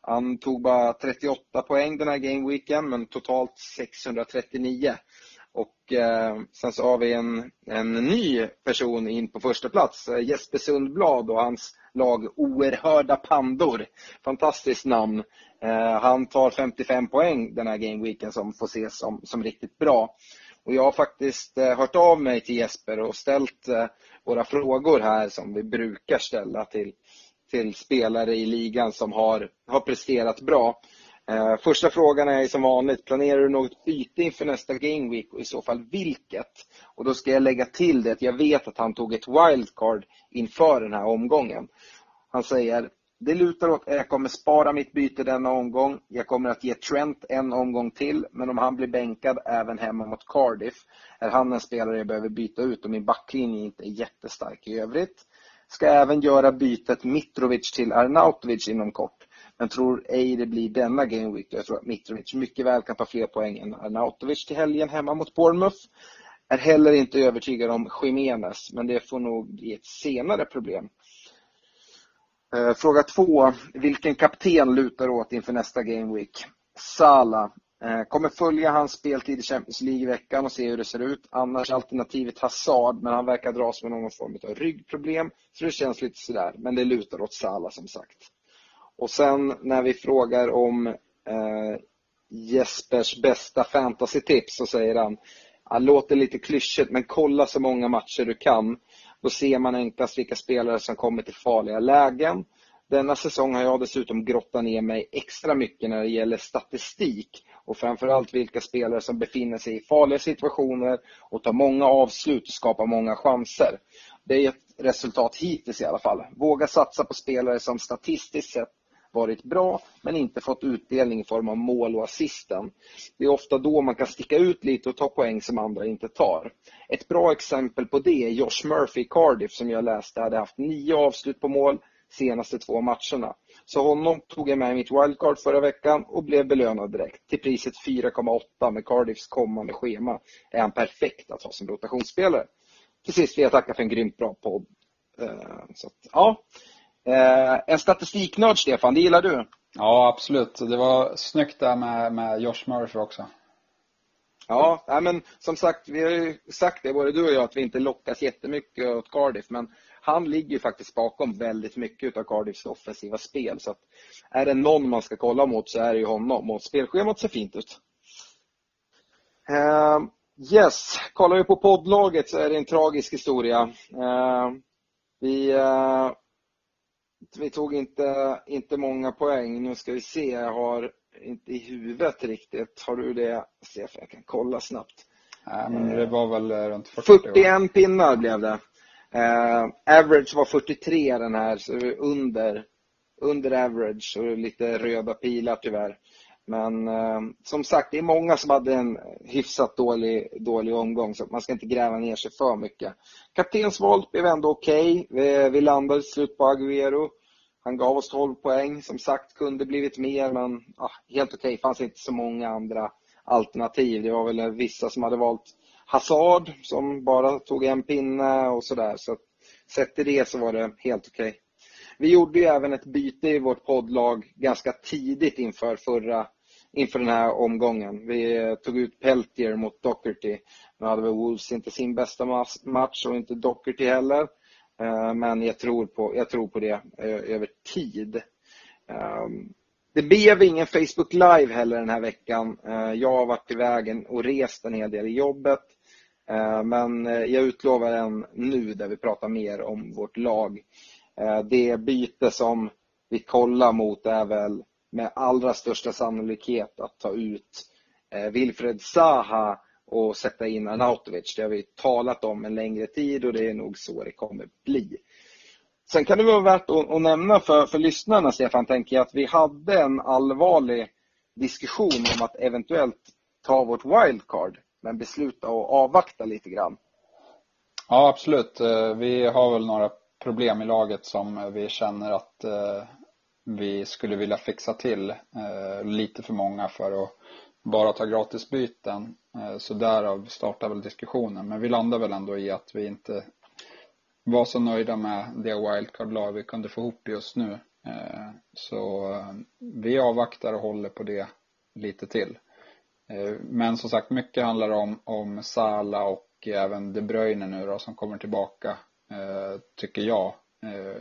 Han tog bara 38 poäng den här gameweeken men totalt 639. Och eh, sen så har vi en, en ny person in på första plats, eh, Jesper Sundblad och hans lag Oerhörda Pandor. Fantastiskt namn. Eh, han tar 55 poäng den här gameweeken som får ses som, som riktigt bra. Och jag har faktiskt eh, hört av mig till Jesper och ställt eh, våra frågor här som vi brukar ställa till, till spelare i ligan som har, har presterat bra. Eh, första frågan är som vanligt, planerar du något byte inför nästa Game Week och i så fall vilket? Och då ska jag lägga till det att jag vet att han tog ett wildcard inför den här omgången. Han säger, det lutar åt att jag kommer spara mitt byte denna omgång. Jag kommer att ge Trent en omgång till, men om han blir bänkad även hemma mot Cardiff är han en spelare jag behöver byta ut och min backlinje inte är jättestark i övrigt. Ska även göra bytet Mitrovic till Arnautovic inom kort men tror ej det blir denna Game Week. Jag tror att Mitrovic mycket väl kan ta fler poäng än Arnautovic till helgen hemma mot Bournemouth. Är heller inte övertygad om Jiménez, men det får nog bli ett senare problem. Eh, fråga två. Vilken kapten lutar åt inför nästa Game Week? Sala. Eh, kommer följa hans speltid i Champions League i veckan och se hur det ser ut. Annars alternativet Hazard, men han verkar dras med någon form av ryggproblem. Så det känns lite sådär, men det lutar åt Sala som sagt. Och sen när vi frågar om eh, Jespers bästa fantasy-tips så säger han det låter lite klyschigt men kolla så många matcher du kan. Då ser man enklast vilka spelare som kommer till farliga lägen. Denna säsong har jag dessutom grottat ner mig extra mycket när det gäller statistik och framförallt vilka spelare som befinner sig i farliga situationer och tar många avslut och skapar många chanser. Det är ett resultat hittills i alla fall. Våga satsa på spelare som statistiskt sett varit bra men inte fått utdelning i form av mål och assisten. Det är ofta då man kan sticka ut lite och ta poäng som andra inte tar. Ett bra exempel på det är Josh Murphy i Cardiff som jag läste hade haft nio avslut på mål senaste två matcherna. Så honom tog jag med i mitt wildcard förra veckan och blev belönad direkt. Till priset 4,8 med Cardiffs kommande schema är han perfekt att ha som rotationsspelare. Till sist vill jag tacka för en grymt bra podd eh, Så att, ja. En statistiknörd Stefan, det gillar du? Ja, absolut. Det var snyggt där med, med Josh Murphy också. Ja, men som sagt, vi har ju sagt det både du och jag att vi inte lockas jättemycket åt Cardiff men han ligger ju faktiskt bakom väldigt mycket av Cardiffs offensiva spel så är det någon man ska kolla mot så är det ju honom och spelschemat ser fint ut. Uh, yes, kollar vi på poddlaget så är det en tragisk historia. Uh, vi, uh, vi tog inte, inte många poäng. Nu ska vi se, jag har inte i huvudet riktigt. Har du det? Se om jag kan kolla snabbt. Nej, men det var väl runt 40 41 pinnar blev det. Uh, average var 43 den här, så under, under average och lite röda pilar tyvärr. Men eh, som sagt, det är många som hade en hyfsat dålig, dålig omgång så man ska inte gräva ner sig för mycket. Kaptensvalt blev ändå okej. Okay. Vi, vi landade till slut på Agüero. Han gav oss 12 poäng. Som sagt, kunde blivit mer, men ah, helt okej. Okay. fanns inte så många andra alternativ. Det var väl vissa som hade valt Hazard som bara tog en pinne och sådär. Så sett till det så var det helt okej. Okay. Vi gjorde ju även ett byte i vårt poddlag ganska tidigt inför förra inför den här omgången. Vi eh, tog ut Peltier mot Docherty. Nu hade väl Wolves inte sin bästa match och inte Docherty heller. Eh, men jag tror på, jag tror på det eh, över tid. Ehm, det blev ingen Facebook Live heller den här veckan. Jag har varit iväg och rest en hel del i jobbet. Men jag utlovar en nu där vi pratar mer om vårt lag. Det byte som vi kollar mot är väl med allra största sannolikhet att ta ut eh, Wilfred Zaha och sätta in Arnautovic. Det har vi talat om en längre tid och det är nog så det kommer bli. Sen kan det vara värt att, nämna för, för lyssnarna, Stefan, tänker jag att vi hade en allvarlig diskussion om att eventuellt ta vårt wildcard, men besluta att avvakta lite grann. Ja, absolut. Eh, vi har väl några problem i laget som vi känner att eh, vi skulle vilja fixa till. Eh, lite för många för att bara ta gratisbyten. Eh, så därav startar väl diskussionen. Men vi landar väl ändå i att vi inte var så nöjda med det wildcard-lag vi kunde få ihop just nu. Eh, så eh, vi avvaktar och håller på det lite till. Eh, men som sagt, mycket handlar om, om Sala och även De Bruyne nu då som kommer tillbaka, eh, tycker jag,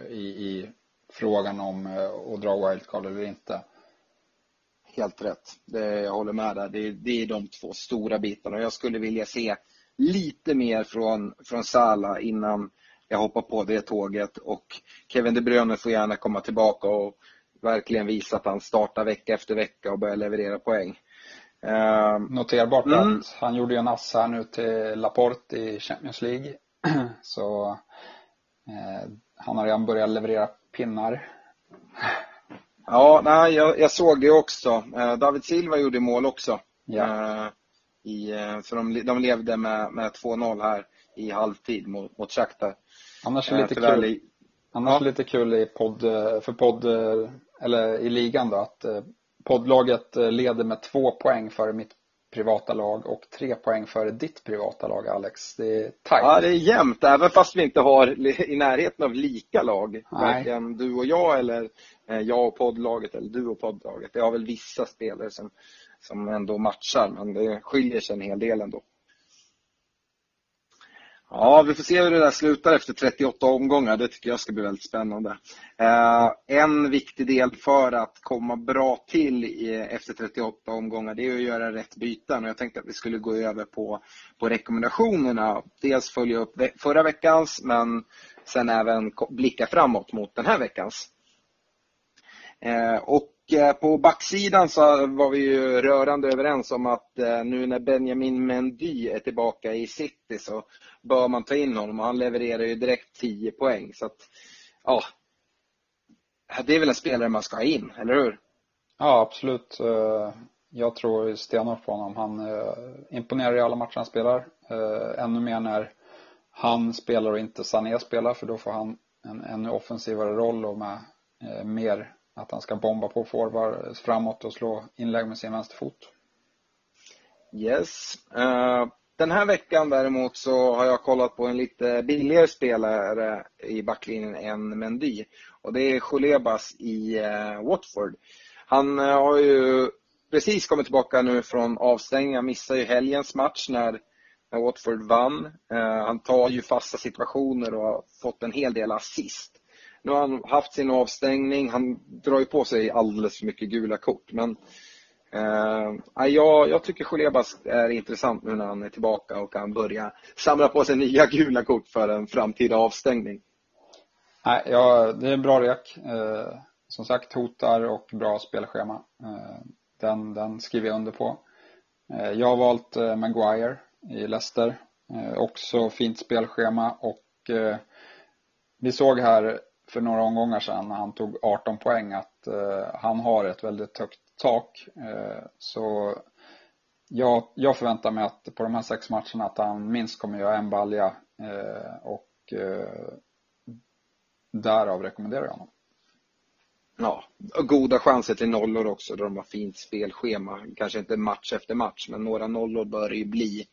i, i frågan om att dra wildcard eller inte helt rätt. Det, jag håller med där. Det, det är de två stora bitarna. Jag skulle vilja se lite mer från, från Sala innan jag hoppar på det tåget. Och Kevin De Bruyne får gärna komma tillbaka och verkligen visa att han startar vecka efter vecka och börjar leverera poäng. Uh, Noterbart mm. att han gjorde en ass här nu till Laporte i Champions League. Så eh, han har redan börjat leverera pinnar. Ja, nej, jag, jag såg det också. Eh, David Silva gjorde mål också. Ja. Eh, I, eh, så de, de levde med, med 2-0 här i halvtid mot, mot Shakhtar. Annars är lite kul, i, annars ja. lite kul i podd, för podd, eller i ligan då, att poddlaget leder med två poäng före mitt privata lag och tre poäng före ditt privata lag Alex. Det är tajt. Ja, det är jämnt även fast vi inte har i närheten av lika lag. Varken du och jag eller eh, jag och poddlaget eller du och poddlaget. Det har väl vissa spelare som, som ändå matchar men det skiljer sig en hel del ändå. Ja, vi får se hur det där slutar efter 38 omgångar. Det tycker jag ska bli väldigt spännande. Eh, en viktig del för att komma bra till efter 38 omgångar det är att göra rätt byten. Och jag tänkte att vi skulle gå över på, på rekommendationerna. Dels följa upp förra veckans men sen även blicka framåt mot den här veckans. Eh, och Eh, på backsidan så var vi ju rörande överens om att eh, nu när Benjamin Mendy är tillbaka i City så bör man ta in honom och han levererar ju direkt 10 poäng. Så att, ja, det är väl en spelare man ska ha in, eller hur? Ja, absolut. Eh, jag tror stenhårt på honom. Han imponerar i alla matcher han spelar. Ännu mer när han spelar och inte Sané spelar för då får han en ännu offensivare roll och med mer att han ska bomba på forward framåt och slå inlägg med sin vänsterfot. Yes. Uh, Den här veckan däremot så har jag kollat på en lite billigare spelare i backlinjen än Mendy. Och det är Cholebas i uh, Watford. Han uh, har ju precis kommit tillbaka nu från avstängning. Han missade ju helgens match när, när Watford vann. Han tar ju fasta situationer och har fått en hel del assist. Nu har han haft sin avstängning. Han drar ju på sig alldeles för mycket gula kort. Men eh, jag, jag tycker Cholebas är intressant nu när han är tillbaka och kan börja samla på sig nya gula kort för en framtida avstängning. Nej, ja, det är en bra rek. Eh, som sagt, hotar och bra spelschema. Eh, den, den skriver jag under på. Eh, jag har valt eh, Maguire i Leicester. Eh, också fint spelschema och vi såg här för några omgångar sedan när han tog 18 poäng att eh, han har ett väldigt högt tak. Eh, så jag, jag förväntar mig att på de här sex matcherna att han minst kommer göra en balja eh, och eh, därav rekommenderar jag honom. Ja, goda chanser till nollor också då de har fint spelschema. Kanske inte match efter match, men några nollor bör det ju bli.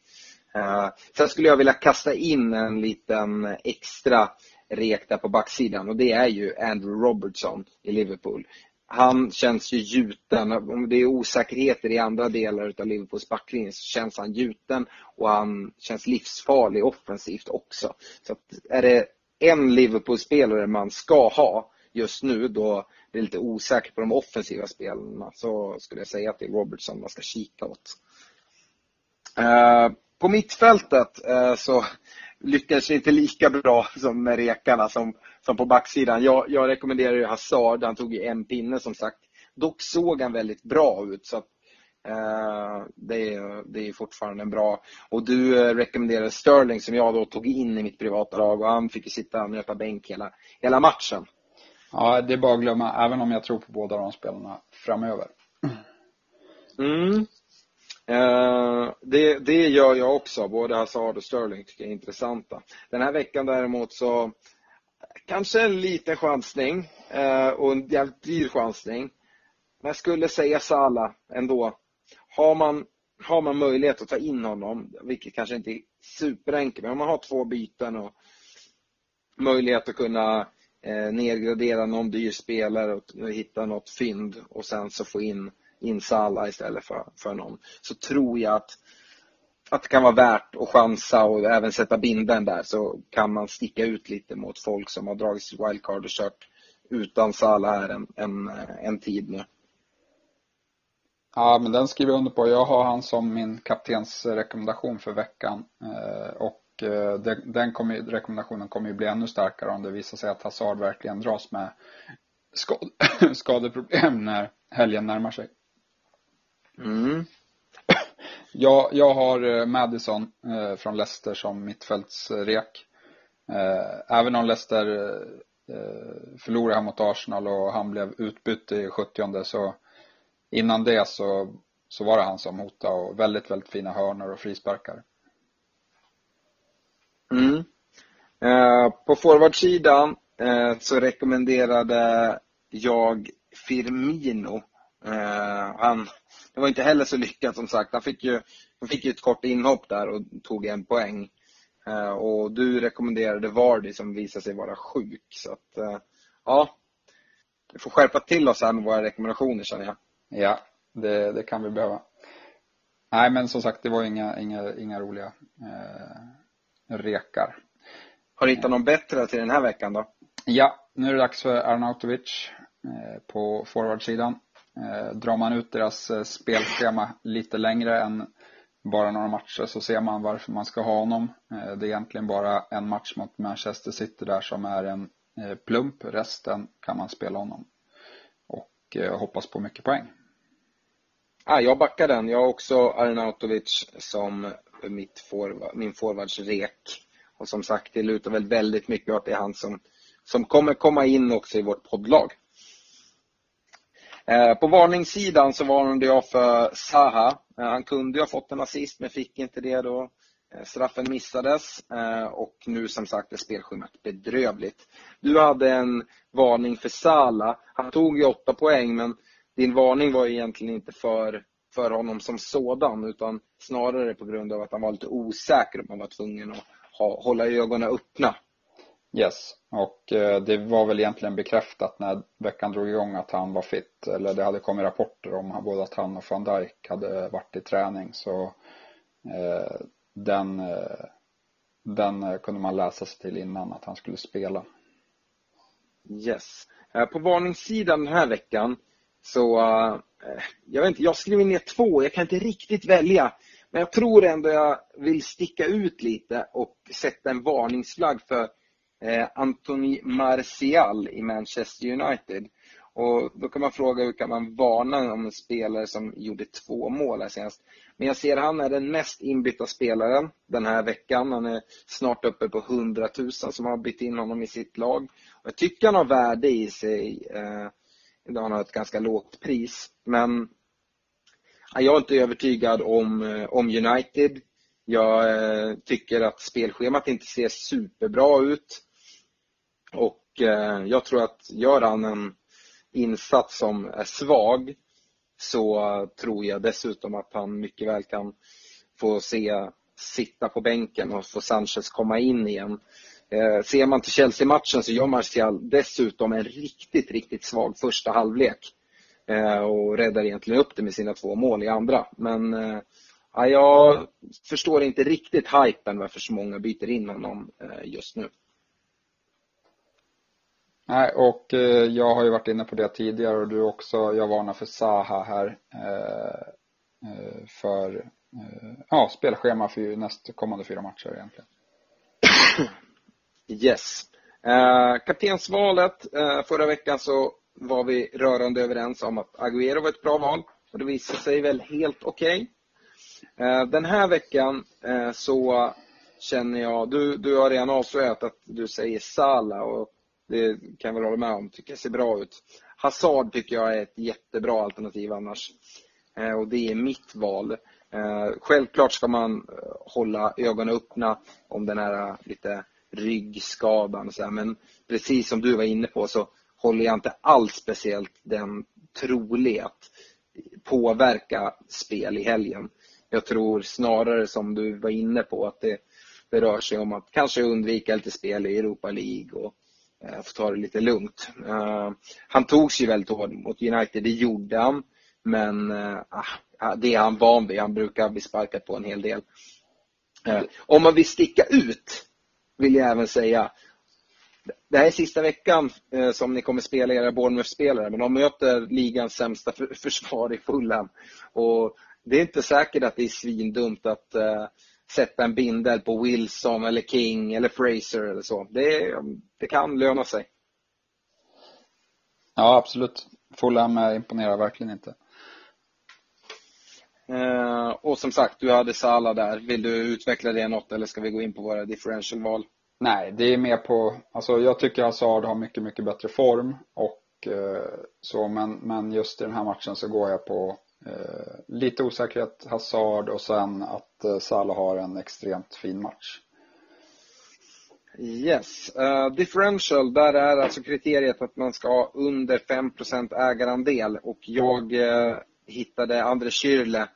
Eh, sen skulle jag vilja kasta in en liten extra rek där på backsidan och det är ju Andrew Robertson i Liverpool han känns ju gjuten. Om det är osäkerheter i andra delar av Liverpools backlinje så känns han gjuten och han känns livsfarlig offensivt också. Så att är det en Liverpool-spelare man ska ha just nu då det är lite osäkert på de offensiva spelarna så skulle jag säga att det är Robertson man ska kika åt. Eh, på mittfältet eh, så lyckades det inte lika bra som med rekarna som som på backsidan. Jag, jag rekommenderar ju Hazard, han tog ju en pinne som sagt. Dock såg han väldigt bra ut så att, eh, det, är, det är fortfarande en bra. Och du eh, rekommenderade Sterling som jag då tog in i mitt privata lag och han fick ju sitta och nöta bänk hela, hela matchen. Ja, det är bara att glömma, även om jag tror på båda de spelarna framöver. Mm. Eh, det, det gör jag också. Både Hazard och Sterling tycker jag är intressanta. Den här veckan däremot så kanske en liten chansning eh, och en jävligt dyr chansning. Men jag skulle säga Sala ändå. Har man, har man möjlighet att ta in honom, vilket kanske inte är superenkelt, men om man har två byten och möjlighet att kunna eh, nedgradera någon dyr spelare och hitta något fynd och sen så få in, in Sala istället för, för någon. Så tror jag att att det kan vara värt att chansa och även sätta binden där så kan man sticka ut lite mot folk som har dragit sitt wildcard och kört utan Sala här en, en, en tid nu. Ja, men den skriver jag under på. Jag har han som min kaptens rekommendation för veckan. Eh, och eh, den kommer, rekommendationen kommer ju bli ännu starkare om det visar sig att Hazard verkligen dras med skadeproblem när helgen närmar sig. Mm. Jag, jag har eh, Madison eh, från Leicester som mittfältsrek. Eh, även om Leicester förlorade här mot Arsenal och han blev utbytt i 70 så innan det så, så var det han som hotade och väldigt, väldigt fina hörnor och frisparkar. Mm. på forwardsidan så rekommenderade jag Firmino. han det var inte heller så lyckat som sagt. Han fick ju, han fick ju ett kort inhopp där och tog en poäng. Eh, och du rekommenderade Vardy som visade sig vara sjuk. Så att, eh, ja, vi får skärpa till oss här med våra rekommendationer känner jag. Ja, det, det kan vi behöva. Nej, men som sagt, det var inga, inga, inga roliga eh, rekar. Har du hittat någon bättre till den här veckan då? Ja, nu är det dags för Arnautovic eh, på forwardsidan. Eh, drar man ut deras eh, spelschema lite längre än bara några matcher så ser man varför man ska ha honom. Eh, det är egentligen bara en match mot Manchester City där som är en plump. Resten kan man spela honom. Och hoppas på mycket poäng. Ah, jag backar den. Jag har också Arnautovic som mitt forward, min forwardsrek. Och som sagt, det lutar väl väldigt mycket att det är han som, som kommer komma in också i vårt poddlag. Eh, på varningssidan så varnade jag för Saha. Eh, han kunde ju ha fått en assist men fick inte det då. Eh, straffen missades och nu som sagt är spelschemat bedrövligt. Du hade en varning för Sala. Han tog ju åtta poäng men din varning var egentligen inte för för honom som sådan utan snarare på grund av att han var lite osäker och man var tvungen att ha, hålla ögonen öppna. Yes, och eh, det var väl egentligen bekräftat när veckan drog igång att han var fit. Eller det hade kommit rapporter om både att han och van Dijk hade varit i träning. Så eh, den, eh, den kunde man läsa sig till innan att han skulle spela. Yes. På varningssidan den här veckan så, jag vet inte, jag skriver ner två, jag kan inte riktigt välja. Men jag tror ändå jag vill sticka ut lite och sätta en varningsflagg för eh, Anthony Martial i Manchester United. Och då kan man fråga hur kan man varna om en spelare som gjorde två mål här senast. Men jag ser att han är den mest inbytta spelaren den här veckan. Han är snart uppe på 100 000 som har bytt in honom i sitt lag. Och jag tycker han har värde i sig. Eh, han har ett ganska lågt pris. Men jag är inte övertygad om, eh, om United. Jag eh, tycker att spelschemat inte ser superbra ut. Och eh, jag tror att gör han en insats som är svag så tror jag dessutom att han mycket väl kan få se sitta på bänken och få Sanchez komma in igen. Eh, ser man till Chelsea-matchen så gör Martial dessutom en riktigt, riktigt svag första halvlek eh, och räddar egentligen upp det med sina två mål i andra. Men eh, ja, jag förstår inte riktigt hypen varför så många byter in honom eh, just nu. Nej, och eh, jag har ju varit inne på det tidigare och du också. Jag varnar för Saha här. Eh, eh, för ja, spelschema för nästkommande fyra matcher egentligen. Yes. kaptensvalet. förra veckan så var vi rörande överens om att Agüero var ett bra val. Och det visade sig väl helt okej. Okay. den här veckan så känner jag, du, du har redan avslöjat att du säger Sala och det kan jag väl hålla med om. Tycker ser bra ut. Hazard tycker jag är ett jättebra alternativ annars. Eh, och det är mitt val. Eh, självklart ska man eh, hålla ögonen öppna om den här lite ryggskadan och så här. Men precis som du var inne på så håller jag inte alls speciellt den trolig att påverka spel i helgen. Jag tror snarare som du var inne på att det, det rör sig om att kanske undvika lite spel i Europa League och Eh, ta det lite lugnt. Eh, han tog sig väldigt hårt mot United, det gjorde han. Men eh, ah, ah, det är han van vid, han brukar bli sparkad på en hel del. Eh, om man vill sticka ut, vill jag även säga, det här är sista veckan som ni kommer spela era Bournemouth-spelare, men de möter ligans sämsta försvar i Fulham. Och det är inte säkert att det är svindumt att sätta en bindel på Wilson eller King eller Fraser eller så. Det, det kan löna sig. Ja, absolut. Fulham imponerar verkligen inte. Eh, och som sagt, du hade Salah där. Vill du utveckla det något eller ska vi gå in på våra differential-val? Nej, det är mer på, alltså jag tycker Hazard har mycket, mycket bättre form och eh, så, men, men just i den här matchen så går jag på Eh, lite osäkerhet Hazard och sen att eh, Salah har en extremt fin match. Yes. Uh, differential, där är alltså kriteriet att man ska ha under 5% ägarandel och jag uh, hittade André Schürrle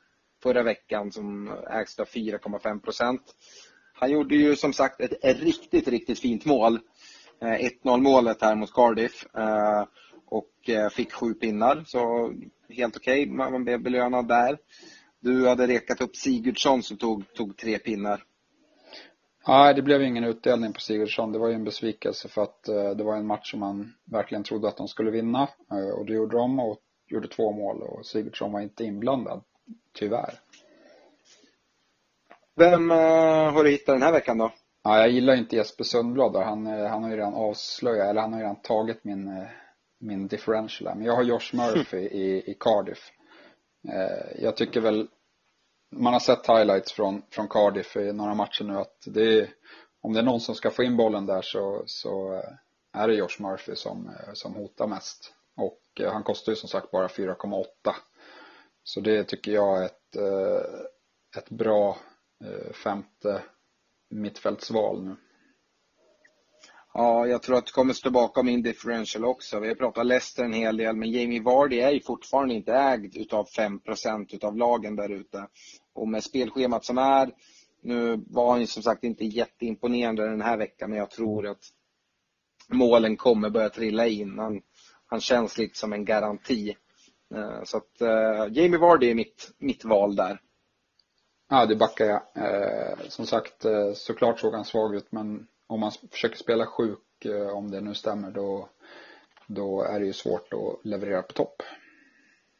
förra veckan som ägs av 4,5% Han gjorde ju som sagt ett, ett riktigt, riktigt fint mål. Uh, 1-0 målet här mot Cardiff och fick sju pinnar. Så helt okej. Okay. Man blev belönad där. Du hade rekat upp Sigurdsson som tog, tog tre pinnar. Nej, det blev ingen utdelning på Sigurdsson. Det var ju en besvikelse för att uh, det var en match som man verkligen trodde att de skulle vinna. Uh, och det gjorde de och gjorde två mål och Sigurdsson var inte inblandad. Tyvärr. Vem har du hittat den här veckan då? Ja, jag gillar inte Jesper Sundblad där. Han, han har ju redan avslöjat, eller han har ju redan tagit min min differential här. Men jag har Josh Murphy i, i Cardiff. Eh, jag tycker väl, man har sett highlights från, från Cardiff i några matcher nu att det är, om det är någon som ska få in bollen där så, så eh, är det Josh Murphy som, eh, som hotar mest. Och eh, han kostar ju som sagt bara 4,8. Så det tycker jag är ett, ett bra femte mittfältsval nu. Ja, jag tror att det kommer stå bakom min differential också. Vi har pratat Leicester en hel del, men Jamie Vardy är ju fortfarande inte ägd utav 5% utav lagen där ute. Och med spelschemat som är, nu var han ju som sagt inte jätteimponerande den här veckan, men jag tror att målen kommer börja trilla in. Han, han känns lite som en garanti. Eh, så att uh, Jamie Vardy är mitt, mitt val där. Ja, det backar jag. Eh, som sagt, eh, såklart såg han svag ut, men om man försöker spela sjuk, eh, om det nu stämmer, då, då är det ju svårt att leverera på topp.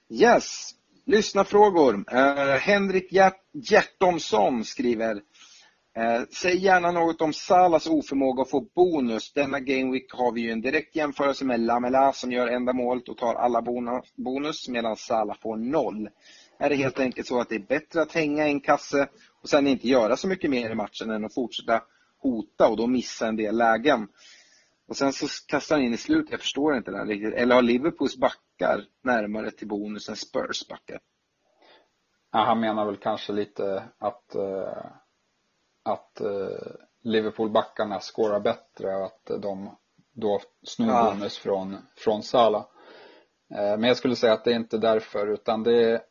Yes! Lyssna frågor. Eh, Henrik Hjärtomsson skriver eh, Säg gärna något om Salas oförmåga att få bonus. Denna Gameweek har vi ju en direkt jämförelse med Lamela som gör enda målet och tar alla bonus medan Salah får noll. Är det helt enkelt så att det är bättre att hänga en kasse och sen inte göra så mycket mer i matchen än att fortsätta hota och då missa en del lägen. Och sen så kastar han in i slutet, jag förstår inte det här riktigt. Eller har Liverpools backar närmare till bonus än Spurs backar? Ja, han menar väl kanske lite att, uh, att uh, Liverpool-backarna skårar bättre och att de då snor ja. bonus från, från Salah. Uh, men jag skulle säga att det är inte därför utan det,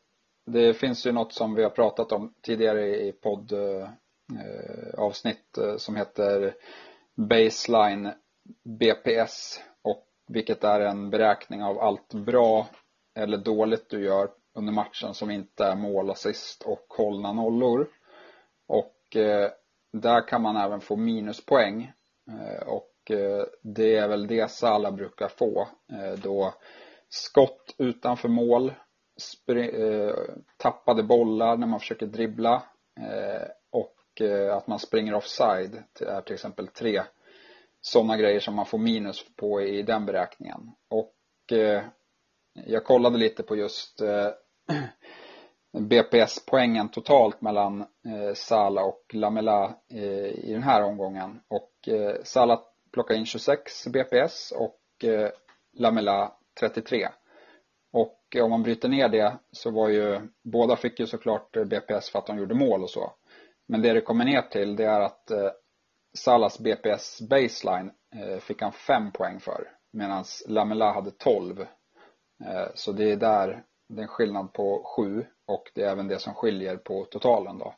det finns ju något som vi har pratat om tidigare i podd Eh, Eh, avsnitt eh, som heter Baseline BPS och vilket är en beräkning av allt bra eller dåligt du gör under matchen som inte är mål, assist och hållna nollor. Och eh, där kan man även få minuspoäng eh, och eh, det är väl det alla brukar få då skott utanför mål, tappade bollar när man försöker dribbla och eh, att man springer offside är till exempel tre sådana grejer som man får minus på i den beräkningen. Och eh, jag kollade lite på just eh, BPS-poängen totalt mellan Sala och Lamela i den här omgången. Och Sala plockade in 26 BPS och Lamela 33. Och om man bryter ner det så var ju, båda fick ju såklart BPS för att de gjorde mål och så. Men det det kommer ner till det är att eh, Salas BPS baseline eh, fick han 5 poäng för medan Lamela hade 12. Eh, så det är där det är en skillnad på 7 och det är även det som skiljer på totalen då.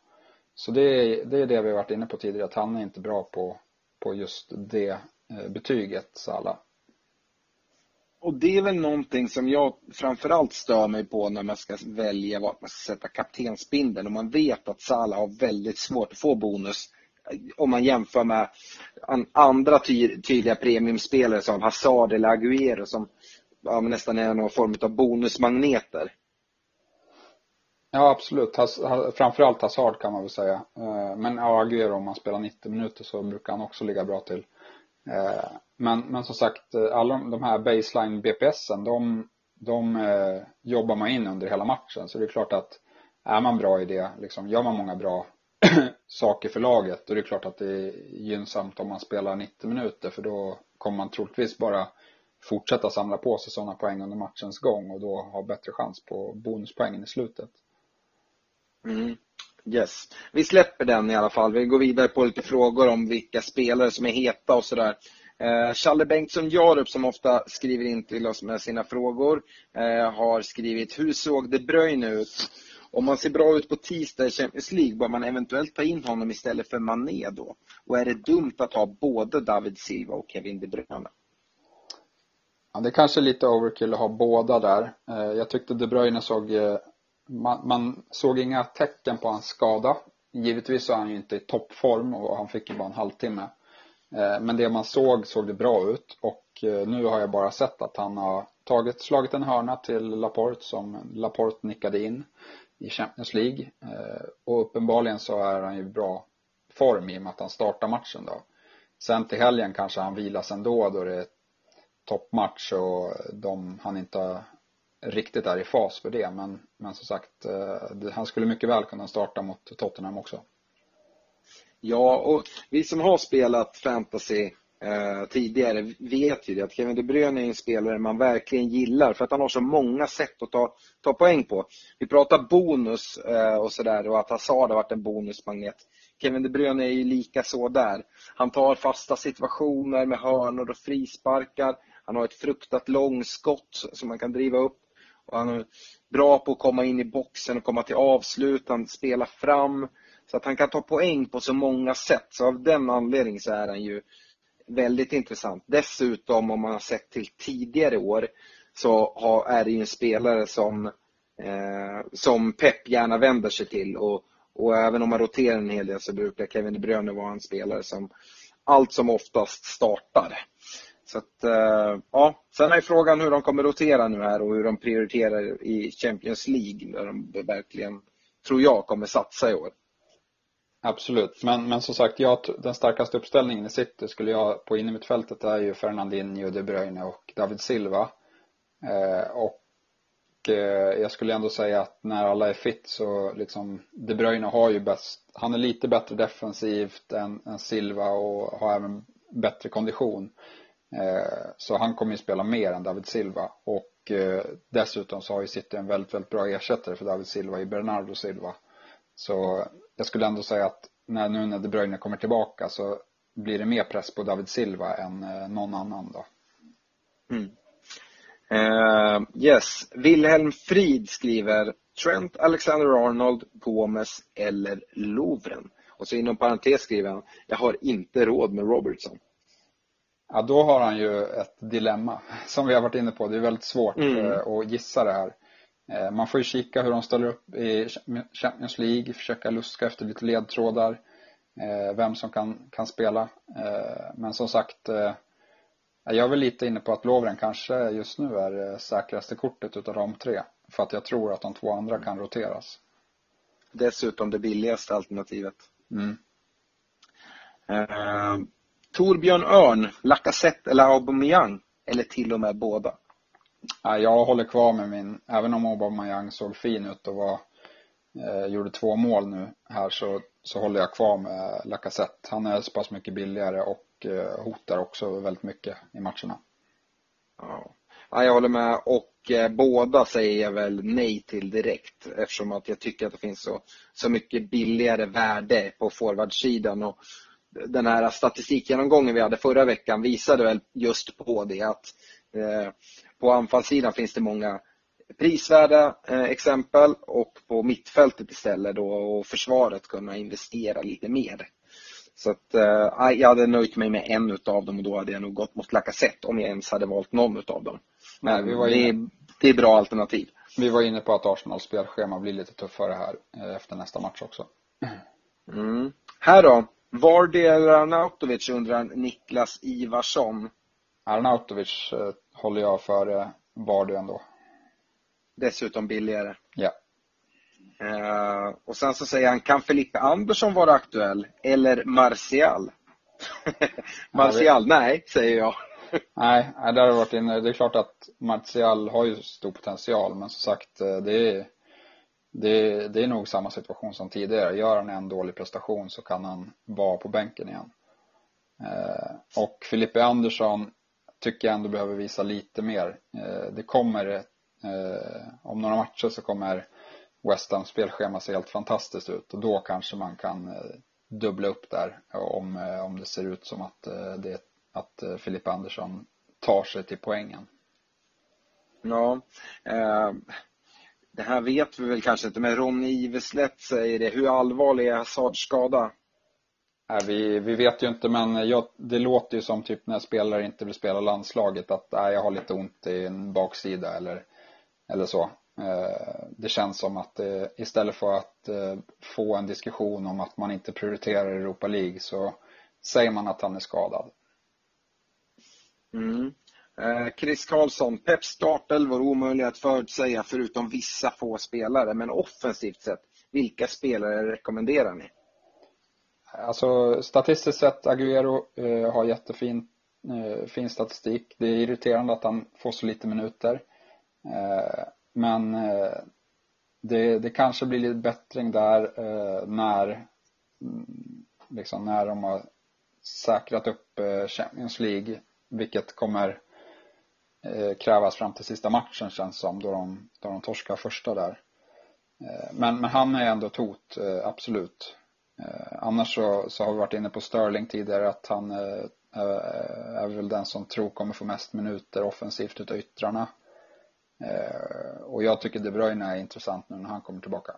Så det är, det är det vi har varit inne på tidigare att han är inte bra på, på just det eh, betyget Sala. Och det är väl någonting som jag framförallt stör mig på när man ska välja vart man ska sätta kaptensbindeln och man vet att Salah har väldigt svårt att få bonus om man jämför med andra ty tydliga premiumspelare som Hazard eller Agüero som ja, nästan är någon form av bonusmagneter. Ja absolut, Has, framförallt Hazard kan man väl säga. Eh, men ja, Agüero om man spelar 90 minuter så brukar han också ligga bra till. Eh, men, men som sagt, eh, alla de här baseline BPSen, de, de eh, jobbar man in under hela matchen. Så det är klart att är man bra i det, liksom, gör man många bra saker för laget, då är det klart att det är gynnsamt om man spelar 90 minuter. För då kommer man troligtvis bara fortsätta samla på sig sådana poäng under matchens gång och då ha bättre chans på bonuspoängen i slutet. Mm. Yes. Vi släpper den i alla fall. Vi går vidare på lite frågor om vilka spelare som är heta och sådär. Eh, Challe Bengtsson Jarup som ofta skriver in till oss med sina frågor eh, har skrivit Hur såg De Bruyne ut? Om man ser bra ut på tisdag i Champions League bör man eventuellt ta in honom istället för Mané då? Och är det dumt att ha både David Silva och Kevin De Bruyne? Ja, det är kanske är lite overkill att ha båda där. Eh, jag tyckte De Bruyne såg eh, man, man, såg inga tecken på hans skada. Givetvis så är han ju inte i toppform och han fick ju bara en halvtimme. Eh, men det man såg såg det bra ut och eh, nu har jag bara sett att han har tagit, slagit en hörna till Laporte som Laporte nickade in i Champions League. Eh, och uppenbarligen så är han ju bra form i och med att han startar matchen då. Sen till helgen kanske han vilas ändå då det är toppmatch och de, han inte riktigt är i fas för det. Men, men som sagt, eh, han skulle mycket väl kunna starta mot Tottenham också. Ja, och vi som har spelat fantasy eh, tidigare vet ju det att Kevin De Bruyne är en spelare man verkligen gillar för att han har så många sätt att ta, ta poäng på. Vi pratar bonus eh, och sådär och att Hazard har varit en bonusmagnet. Kevin De Bruyne är ju lika så där. Han tar fasta situationer med hörnor och frisparkar. Han har ett fruktat långskott som man kan driva upp. Och han är bra på att komma in i boxen och komma till avslut. Han spelar fram. Så att han kan ta poäng på så många sätt. Så av den anledningen så är han ju väldigt intressant. Dessutom om man har sett till tidigare år så är det ju en spelare som, eh, som Pep gärna vänder sig till. Och, och även om man roterar en hel del så brukar Kevin De Bruyne vara en spelare som allt som oftast startar. Så att, eh, ja. Sen är frågan hur de kommer rotera nu här och hur de prioriterar i Champions League där de verkligen, tror jag, kommer satsa i år. Absolut, men, men som sagt, jag, den starkaste uppställningen i City skulle jag på innermittfältet är ju Fernandinho, De Bruyne och David Silva. Eh, och eh, jag skulle ändå säga att när alla är fit så liksom De Bruyne har ju bäst, han är lite bättre defensivt än, än Silva och har även bättre kondition. Eh, så han kommer ju spela mer än David Silva och eh, dessutom så har ju City en väldigt, väldigt bra ersättare för David Silva i Bernardo Silva. Så jag skulle ändå säga att när, nu när De Bruyne kommer tillbaka så blir det mer press på David Silva än eh, någon annan då. Mm. Uh, yes, Wilhelm Frid skriver Trent Alexander-Arnold, Gomes eller Lovren. Och så inom parentes skriver han, jag har inte råd med Robertson. Ja, då har han ju ett dilemma som vi har varit inne på. Det är väldigt svårt mm. Eh, att gissa det här. Eh, man får ju kika hur de ställer upp i Champions League, försöka luska efter lite ledtrådar. Vem som kan, kan spela. Men som sagt, jag är väl lite inne på att Lovren kanske just nu är säkraste kortet utav de tre. För att jag tror att de två andra kan roteras. Dessutom det billigaste alternativet. Mm. Uh, Torbjörn Örn, Lacazette eller Aubameyang? Eller till och med båda? Ja, jag håller kvar med min, även om Aubameyang såg fin ut och var, eh, gjorde två mål nu här så, så håller jag kvar med Lacazette. Han är så pass mycket billigare och och eh, hotar också väldigt mycket i matcherna. Ja, jag håller med och eh, båda säger jag väl nej till direkt eftersom att jag tycker att det finns så, så mycket billigare värde på forwardsidan och den här statistikgenomgången vi hade förra veckan visade väl just på det att eh, på anfallssidan finns det många prisvärda eh, exempel och på mittfältet istället då och försvaret kunna investera lite mer. Så att, eh, jag hade nöjt mig med en utav dem och då hade jag nog gått mot Lacazette om jag ens hade valt någon utav dem. Men Nej, var inne... det, det är bra alternativ. Vi var inne på att Arsenals spelschema blir lite tuffare här efter nästa match också. Mm. Här då, Vardy eller Arnautovic undrar Niklas Ivarsson. Arnautovic eh, håller jag för Vardy ändå. Dessutom billigare. Ja. Uh, och sen så säger han, kan Felipe Andersson vara aktuell? Eller Martial? Martial, nej, säger jag. nej, där har varit inne. Det är klart att Martial har ju stor potential, men som sagt, eh, det är, det, är, det är nog samma situation som tidigare. Gör han en dålig prestation så kan han vara på bänken igen. Eh, och Filippe Andersson tycker jag ändå behöver visa lite mer. Eh, det kommer, eh, om några matcher så kommer West Ham spelschema se helt fantastiskt ut och då kanske man kan eh, dubbla upp där om, eh, om det ser ut som att, eh, det, att eh, Filippe Andersson tar sig till poängen. Ja, eh, det här vet vi väl kanske inte, men Ronny Iveslätt säger det. Hur allvarlig är Hazards skada? Nej, vi, vi vet ju inte, men jag, det låter ju som typ när spelare inte vill spela landslaget att nej, jag har lite ont i en baksida eller, eller så. Eh, det känns som att eh, istället för att eh, få en diskussion om att man inte prioriterar Europa League så säger man att han är skadad. Mm. Eh, Chris Karlsson, Peps startelv var omöjlig att förutsäga förutom vissa få spelare, men offensivt sett, vilka spelare rekommenderar ni? Alltså statistiskt sett, Agüero eh, har jättefin eh, fin statistik. Det är irriterande att han får så lite minuter. Eh, men eh, det, det kanske blir lite bättring där eh, när, mm, liksom när de har säkrat upp eh, Champions League, vilket kommer Eh, krävas fram till sista matchen känns som, då de, då de torskar första där. Eh, men, men han är ändå ett hot, eh, absolut. Annars så, så har vi varit inne på Sterling tidigare att han är väl den som tror kommer få mest minuter offensivt utav yttrarna. Och jag tycker De Bruyne är intressant nu när han kommer tillbaka.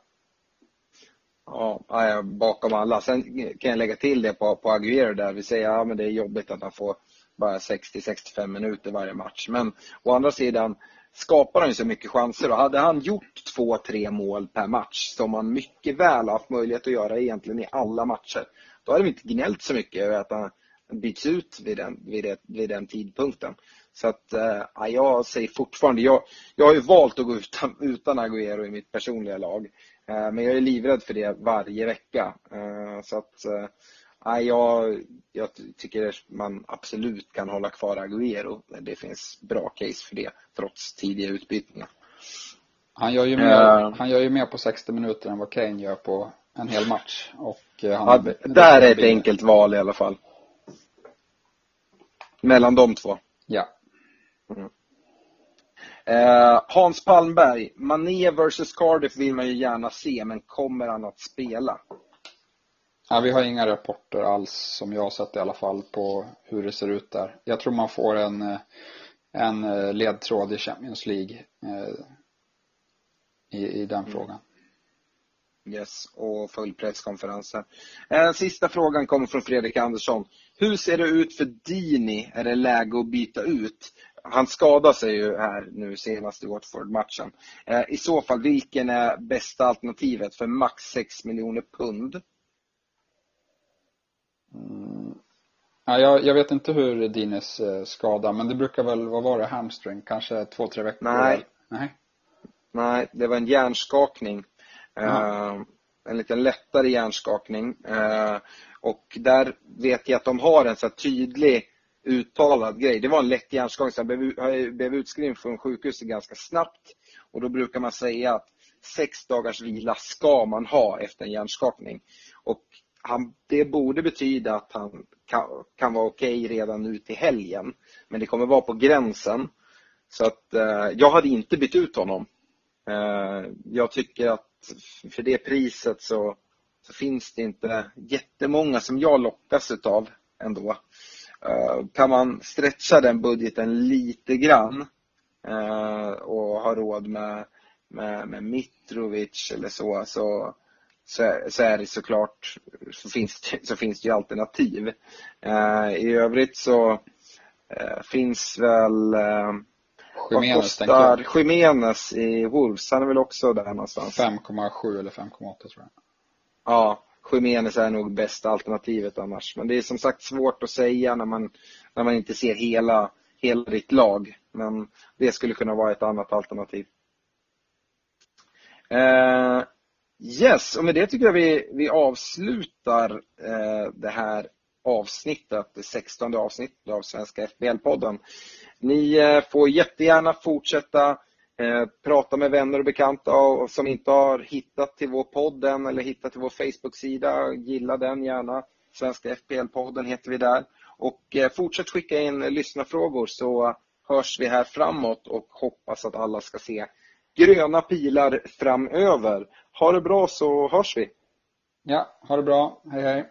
Ja, bakom alla. Sen kan jag lägga till det på, på Aguero där. Vi säger att ja, det är jobbigt att han får bara 60-65 minuter varje match. Men å andra sidan skapar han ju så mycket chanser och hade han gjort två, tre mål per match som han mycket väl haft möjlighet att göra egentligen i alla matcher. Då hade vi inte gnällt så mycket över att han byts ut vid den, vid det, vid den tidpunkten. Så att äh, jag säger fortfarande, jag, jag har ju valt att gå utan, utan Agüero i mitt personliga lag. Äh, men jag är livrädd för det varje vecka. Äh, så att äh, jag, jag tycker man absolut kan hålla kvar Agüero. Det finns bra case för det trots tidiga utbytningar. Han gör ju mer, han gör ju mer på 60 minuter än vad Kane gör på en hel match. Och han ja, där är ett enkelt val i alla fall. Mellan de två. Ja. Mm. Eh, Hans Palmberg, Mané vs Cardiff vill man ju gärna se, men kommer han att spela? Ja, vi har inga rapporter alls, som jag har sett i alla fall, på hur det ser ut där. Jag tror man får en, en ledtråd i Champions League eh, i, i den mm. frågan. Yes, och full presskonferens här. Eh, sista frågan kommer från Fredrik Andersson. Hur ser det ut för Dini? Är det läge att byta ut? Han skadade sig ju här nu senast i Watford-matchen. Eh, I så fall, vilken är bästa alternativet för max 6 miljoner pund? Mm. Ja, jag, jag, vet inte hur Dines eh, skada, men det brukar väl, vad var det, hamstring? Kanske två, tre veckor? Nej. Nej. Nej, det var en hjärnskakning. Mm. en lite lättare hjärnskakning. Och där vet jag att de har en så tydlig uttalad grej. Det var en lätt hjärnskakning, så blev, blev utskriven från sjukhuset ganska snabbt. Och då brukar man säga att sex dagars vila ska man ha efter en hjärnskakning. Och han, det borde betyda att han kan, kan vara okej okay redan nu till helgen. Men det kommer vara på gränsen. Så att eh, jag hade inte bytt ut honom. Eh, jag tycker att för det priset så så finns det inte jättemånga som jag lockas utav ändå. Eh, kan man stretcha den budgeten lite grann eh, och ha råd med, med, med Mitrovic eller så, så, så, är det såklart, så finns så finns det ju alternativ. Eh, I övrigt så finns väl kostar Jiménez i Wolves? Han är väl också där någonstans? 5,7 eller 5,8 tror jag. Ja, Jiménez är nog bästa alternativet annars. Men det är som sagt svårt att säga när man, när man inte ser hela, hela ditt lag. Men det skulle kunna vara ett annat alternativ. Eh, yes, och med det tycker jag vi, vi avslutar eh, det här avsnittet, det sextonde avsnittet av Svenska FBL-podden. Ni eh, får jättegärna fortsätta Eh, prata med vänner och bekanta och, som inte har hittat till vår podd än eller hittat till vår Facebook-sida. Gilla den gärna. Svenska FPL-podden heter vi där. Och eh, fortsätt skicka in lyssnarfrågor så hörs vi här framåt och hoppas att alla ska se gröna pilar framöver. Ha det bra så hörs vi. Ja, ha det bra. Hej hej.